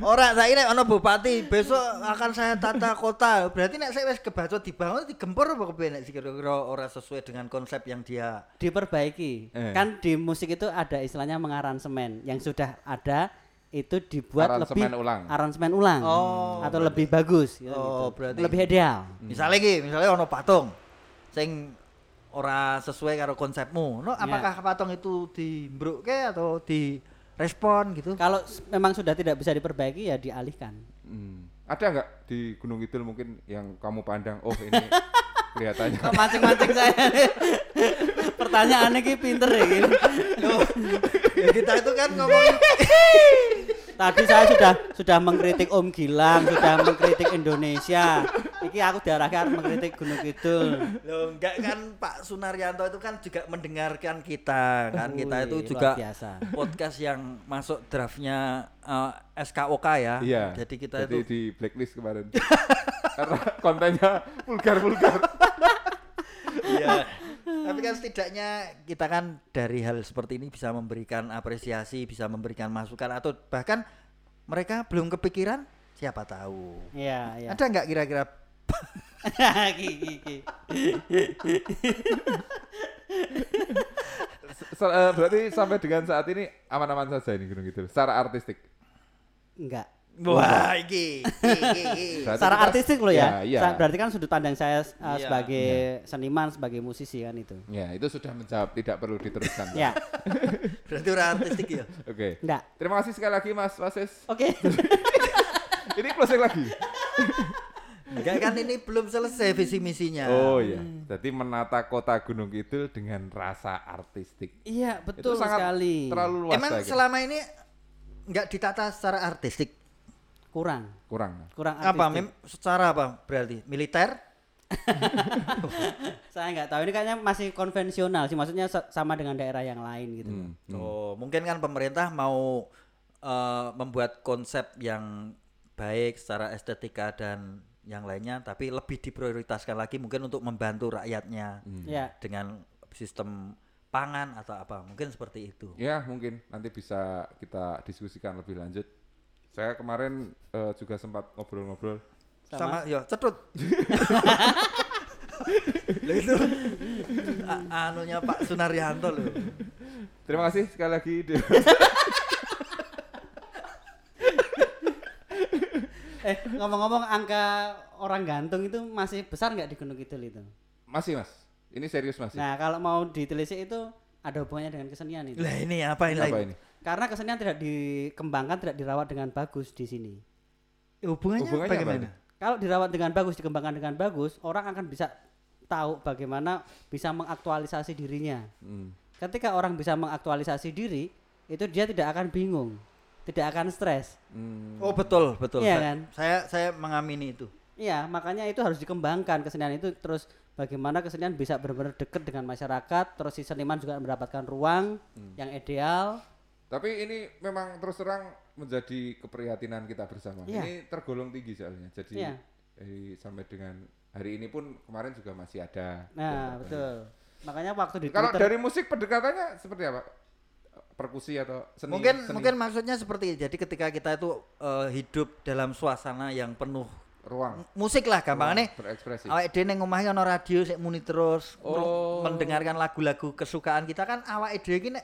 Ora saiki nek ana bupati, besok akan saya tata kota. Berarti nek saya wis kebacut dibangun digempur apa kepiye nek kira-kira ora sesuai dengan konsep yang dia Diperbaiki. Eh. Kan di musik itu ada istilahnya mengaransemen yang sudah ada itu dibuat Aransemen lebih ulang. aransemen ulang Oh, atau lebih bagus gitu, Oh, gitu. berarti- lebih ideal. Misalnya iki, misalnya ono patung sing ora sesuai karo konsepmu. No, Ya. apakah patung itu dimbrukke atau direspon gitu? Kalau memang sudah tidak bisa diperbaiki ya dialihkan. Hmm. Ada nggak di Gunung Kidul mungkin yang kamu pandang, oh ini *laughs* kelihatannya Kok mancing-mancing saya nih? *laughs* Pertanyaannya ki pinter ya. Loh, ya kita itu kan ngomongin *laughs* Tadi saya sudah sudah mengkritik Om Gilang, sudah mengkritik Indonesia. Iki aku diarahkan mengkritik Gunung Kidul. Loh, enggak kan Pak Sunaryanto itu kan juga mendengarkan kita kan kita itu juga biasa. podcast yang masuk draftnya eh, SKOK ya. Iya. Jadi kita Jadi itu di blacklist kemarin. *laughs* Karena kontennya vulgar-vulgar. Iya. Tapi kan setidaknya kita kan dari hal seperti ini bisa memberikan apresiasi, bisa memberikan masukan atau bahkan mereka belum kepikiran siapa tahu. Iya, iya. Ada nggak kira-kira Ki, ki, ki. Se- eh, berarti sampai dengan saat ini aman-aman saja ini Gunung Kidul secara artistik. Enggak. Wah, *laughs* iki. iki, iki. Berarti Secara artistik loh ya. Iya. Sa- Berarti kan sudut pandang saya uh, Iya. sebagai seniman, sebagai musisi kan itu. Ya, itu sudah menjawab tidak perlu diteruskan. Ya, *laughs* Berarti udah artistik ya. Oke. enggak. Terima kasih sekali lagi Mas Wasis. Oke. *laughs* Ini closing lagi. Enggak kan ini belum selesai visi misinya. Oh iya. Jadi menata kota Gunung Kidul dengan rasa artistik. Iya, betul itu sangat sekali. terlalu luas Emang kira. selama ini nggak ditata secara artistik. Kurang. kurang. Kurang Apa? artistik. Mem secara apa berarti? Militer? *laughs* Saya nggak tahu ini kayaknya masih konvensional sih. Maksudnya sa- sama dengan daerah yang lain gitu. Hmm, hmm. Oh, mungkin kan pemerintah mau eh, membuat konsep yang baik secara estetika dan yang lainnya, tapi lebih diprioritaskan lagi mungkin untuk membantu rakyatnya Hmm. Ya. dengan sistem pangan atau apa, mungkin seperti itu. Ya mungkin nanti bisa kita diskusikan lebih lanjut. Saya kemarin eh, juga sempat ngobrol-ngobrol. Sama, ya cetut. Lah *laughs* itu anunya Pak Sunaryanto loh. Terima kasih sekali lagi. *laughs* Eh, ngomong-ngomong angka orang gantung itu masih besar nggak di Gunung Kidul itu? masih mas, ini serius masih. Nah, kalau mau ditelisik itu ada hubungannya dengan kesenian itu. Lah ini apa ini? Apa ini? Karena kesenian tidak dikembangkan, tidak dirawat dengan bagus di sini. Hubungannya, Hubungannya apa bagaimana? Kalau dirawat dengan bagus, dikembangkan dengan bagus, orang akan bisa tahu bagaimana bisa mengaktualisasi dirinya. Hmm. Ketika orang bisa mengaktualisasi diri, itu dia tidak akan bingung, tidak akan stres. Hmm. Oh betul betul. Iya kan? Saya saya mengamini itu. Iya, makanya itu harus dikembangkan kesenian itu terus bagaimana kesenian bisa benar-benar dekat dengan masyarakat, terus si seniman juga mendapatkan ruang yang ideal. Tapi ini memang terus terang menjadi keprihatinan kita bersama. Iya. Ini tergolong tinggi soalnya. Jadi Iya. eh, sampai dengan hari ini pun kemarin juga masih ada. Nah, betul. Makanya waktu di Kalau Twitter dari musik pendekatannya seperti apa? Perkusi atau seni? mungkin seni mungkin maksudnya seperti jadi ketika kita itu eh, hidup dalam suasana yang penuh ruang musik lah gampangannya berekspresi. awak dhewe ning omah ono radio sik muni terus Oh. mendengarkan lagu-lagu kesukaan kita kan awak dhewe iki nek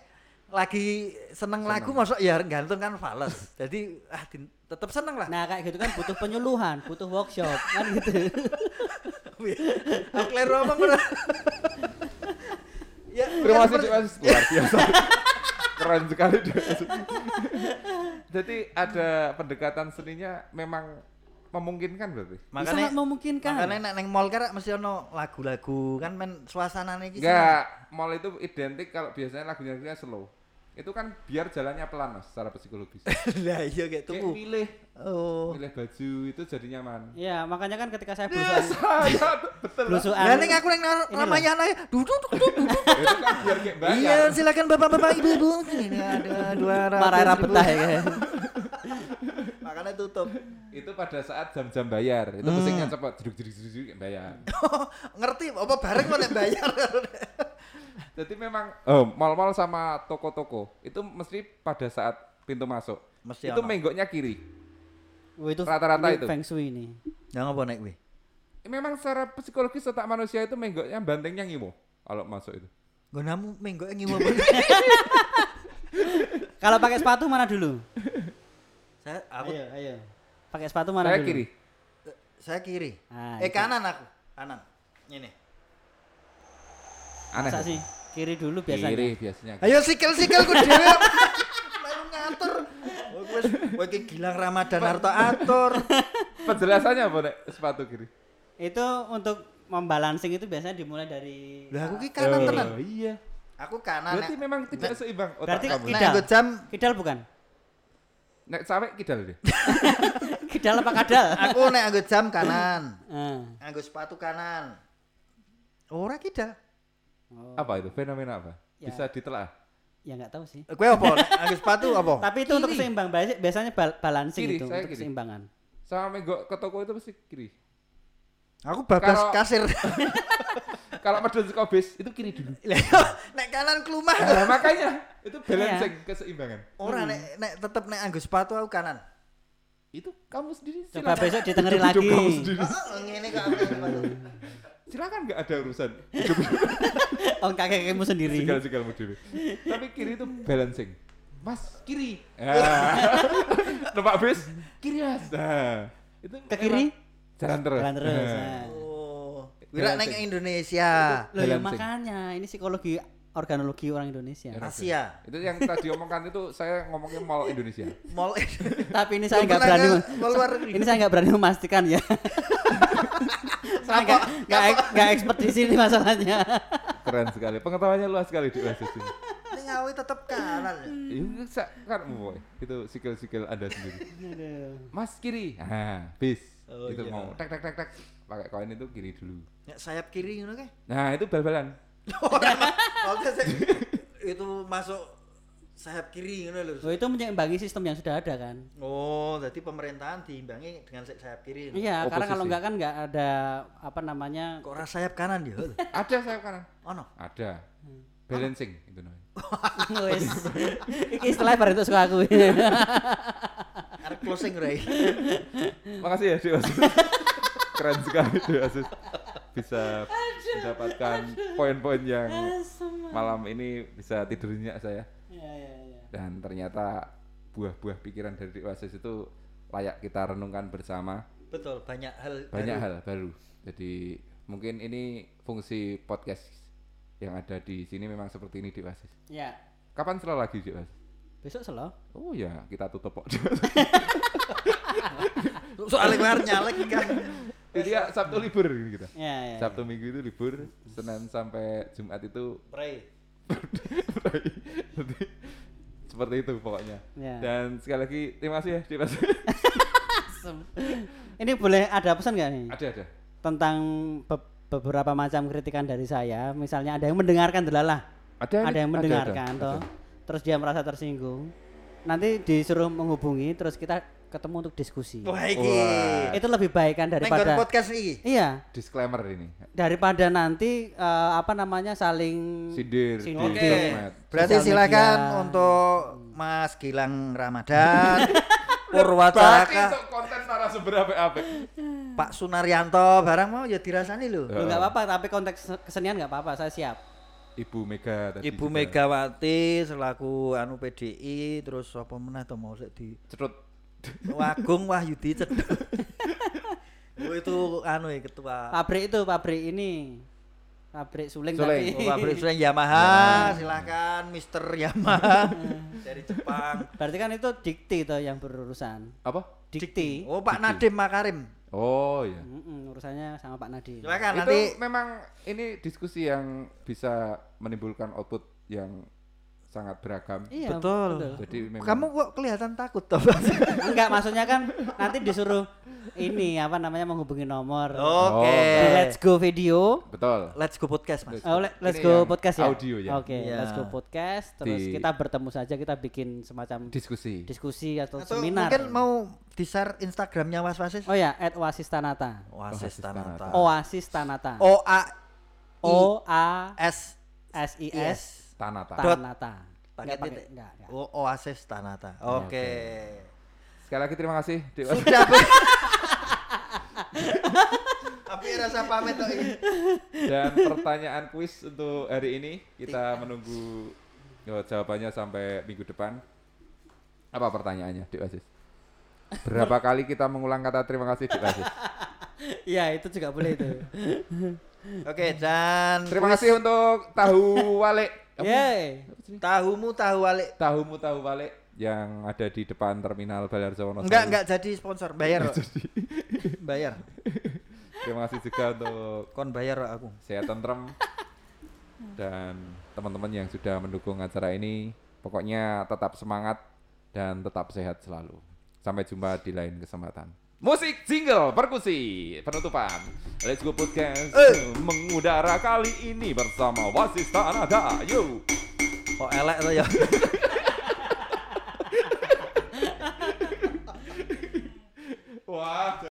lagi seneng, lagu masuk ya gantung kan fales. Jadi ah tetep seneng lah. Nah, kayak gitu kan butuh penyuluhan, butuh workshop, kan gitu. Aku kleru apa bro? ya, Terima kan kasih Mas, luar biasa. Keren sekali. Jadi ada pendekatan seninya memang memungkinkan berarti. Makanya Sangat memungkinkan. Makanya nek neng mall kan mesti ono lagu-lagu kan men suasanane iki. Enggak, mall itu identik kalau biasanya lagunya lagunya slow. Itu kan biar jalannya pelan Mas secara psikologis. *laughs* Lah iya kayak Kayak tuku. milih Oh. milih baju itu jadi nyaman. Iya, makanya kan ketika saya Iya, belusuan saya betul. Lah ning aku neng Ini loh. Ramayana ya duduk duduk duduk. *laughs* itu kan biar kayak bayar. Iya, silakan Bapak-bapak, Ibu-ibu. Ini ada 200. marah ribu. rapetah ya kan. *laughs* Makanya tutup. itu pada saat jam-jam bayar. Itu musiknya cepat jeduk-jeduk-jeduk bayar. Ngerti apa bareng nek bayar. Jadi memang oh, mal-mal sama toko-toko itu mesti pada saat pintu masuk. Mesti itu ono. menggoknya kiri. Wah, itu Rata-rata itu. Feng Shui ini. Yang apa nek kuwi? Memang secara psikologis otak manusia itu menggoknya bantengnya ngimo kalau masuk itu. Gonamu menggo ngiwo apa? *laughs* Kalau pakai sepatu mana dulu? Saya aku Ayo, ayo. Pakai sepatu mana Saya dulu? kiri. saya kiri. Ah, eh itu. kanan aku. Kanan. Ini. Aneh. Masa sih? Kiri dulu biasanya. Kiri biasanya. Ayo sikil-sikil ku dhewe. *laughs* Melu ngatur. Oh, wis kowe iki Gilang Ramadan Harto atur. *laughs* Penjelasannya apa nek sepatu kiri? Itu untuk membalancing itu biasanya dimulai dari Lah aku ki kanan tenan. Oh, iya. Aku kanan. Berarti nek- memang tidak seimbang otak Berarti kamu. nek Kidal. jam kidal bukan? Nek cewek kidal deh. *laughs* Kidal apa kadal? aku nek nggo jam kanan. Ah. Nganggo sepatu kanan. Ora kidal. Oh. Apa itu? Fenomena apa? Ya. Bisa ditelaah. Ya nggak tahu sih. Kowe apa? Nganggo sepatu apa? Tapi itu untuk seimbang Bias- biasanya bal- balancing Kiri, itu saya untuk kiri. keseimbangan. Sama menggok ke toko itu pasti kiri. Aku bablas Kalau- kasir. *laughs* Kalau medun suka bis itu kiri dulu. nek kanan kelumah. Nah, makanya itu balancing keseimbangan. Ora nek nek tetep nek nganggo sepatu aku kanan. Itu kamu sendiri Coba besok ditengeri Hidup lagi. kamu sendiri. Oh, ngene kok. *laughs* Silakan nggak ada urusan. *laughs* Oh kakekmu sendiri. Sigal-sigalmu diri. Tapi kiri itu balancing. Mas, kiri. *laughs* Ah. Numpak bis, kiri mas. Nah, itu Ke kiri? Jalan terus. Jalan terus. Nah. Nah. Oh. Wira neng Balancing. Indonesia. Loh ya makanya ini psikologi organologi orang Indonesia. Asia. Itu yang tadi omongkan itu saya ngomongnya mall Indonesia. Mall *laughs* Tapi ini saya nggak berani. Ini saya nggak berani memastikan ya. Nggak ek- nggak expert di sini masalahnya. Keren sekali. Pengetahuannya luas sekali di Oasis ini. Ini ngawi tetap kanan. Iya, sa- kan boy. Itu sikil-sikil Anda sendiri. Aduh. Mas kiri. Ah, bis. Oh, itu iya. mau tek tek tek tek. Pakai koin itu kiri dulu. Ya, sayap kiri ngono ke? Nah, itu bal-balan. *laughs* Oke, saya- *laughs* itu masuk sayap kiri ngono lho. Oh, itu menyeimbangi sistem yang sudah ada kan? Oh, jadi pemerintahan diimbangi dengan say- sayap kiri. Iya, karena kalau Oposisi. nggak kan nggak ada apa namanya Kok ora sayap kanan ya? *laughs* Ada sayap kanan. Ono. Ada. Balancing itu namanya. Wes. *laughs* Iki istilah baru itu suka aku. *laughs* Arek closing iki. Makasih ya Oasis. Keren sekali Dek Oasis. Bisa mendapatkan poin-poin yang malam ini bisa tidur nyenyak saya. Iya, iya, iya. Dan ternyata buah-buah pikiran dari Oasis itu layak kita renungkan bersama. Betul, banyak hal Banyak baru. hal baru. Jadi mungkin ini fungsi podcast yang ada di sini memang seperti ini Dek Oasis. Ya, Kapan setelah lagi Dek Oasis? besok selo. Oh ya, kita tutup kok. *laughs* Soalnya harus nyalek kan. Jadi ya Sabtu libur ini kita. Ya, ya. Sabtu Minggu itu libur, Senin sampai Jumat itu Pray. Jadi, seperti itu pokoknya. Ya. Dan sekali lagi terima kasih ya Dimas. *laughs* Ini boleh ada pesan nggak nih ada ada. tentang be- beberapa macam kritikan dari saya? Misalnya ada yang mendengarkan delalah, Ada ada yang ada, mendengarkan ada, toh, ada. terus dia merasa tersinggung. Nanti disuruh menghubungi, terus kita ketemu untuk diskusi. Wah, iki. Wah. Itu lebih baik kan Neng daripada podcast iki. Iya, Disclaimer ini. daripada nanti eh, apa namanya saling Sindir. Sindir. di Oke. sosmed. Berarti Sosial silakan media. untuk Mas Gilang Ramadan, *laughs* konten narasumber apa-apa. Pak Sunaryanto barang mau ya dirasani lho. Loh, nggak apa-apa, tapi konteks kesenian nggak apa-apa, saya siap. Ibu Mega tadi. Ibu juga. Megawati selaku anu PDI terus apa meneh to mau sik di Cetut. Wagung Wahyudi Cedok. *laughs* Oh itu anu ya ketua Pabrik itu pabrik ini. Pabrik suling, Suling. tapi. Oh, pabrik sudah *laughs* Yamaha, silakan Mister Yamaha *laughs* dari Jepang. Berarti kan itu dikti toh yang berurusan. Apa? Dikti. Oh Pak Nadim Makarim, Oh iya. Mm-mm, urusannya sama Pak Nadi. silakan itu nanti memang ini diskusi yang bisa menimbulkan output yang sangat beragam. Iya, Betul. Jadi memang kamu kok kelihatan takut toh? *laughs* Enggak, maksudnya kan nanti disuruh ini apa namanya menghubungi nomor. Oke. Di Let's Go video. betul. Let's go podcast mas. Oh, le- Let's Ini Go yang podcast ya. audio ya. Oke, Iya. Let's Go podcast. Terus Di- kita bertemu saja, kita bikin semacam Diskusi. diskusi atau, Atau seminar. mungkin mau di share Instagramnya Was Wasis. Oh ya, at Oasis Tanata. Oasis Oasis Tanata. Tanata. Oasis Tanata. O A O A S S I S. Tanata. Tanata. Pakai Enggak titik. enggak, enggak. Oasis Tanata. Oke. Sekali lagi terima kasih. Dek. Sudah. *laughs* Tapi rasa pamit toh ini. Dan pertanyaan kuis untuk hari ini kita menunggu oh, jawabannya sampai minggu depan. Apa pertanyaannya, Dik Aziz? Berapa kali kita mengulang kata terima kasih, Dik Aziz? Iya, *laughs* itu juga boleh itu. Oke, dan Terima kuis kasih untuk tahu wale. Yeay. tahumu tahu walik. Tahumu tahu wale yang ada di depan terminal Balarjo Wonosari. Enggak, enggak jadi sponsor, bayar. kok. *laughs* bayar. Terima kasih juga untuk Kon bayar aku. saya tentrem dan teman-teman yang sudah mendukung acara ini. Pokoknya tetap semangat dan tetap sehat selalu. Sampai jumpa di lain kesempatan. Musik jingle perkusi penutupan Let's Go Podcast Eh. mengudara kali ini bersama Wasis Tanada. Yo. Kok elek tuh ya. *laughs* Wah.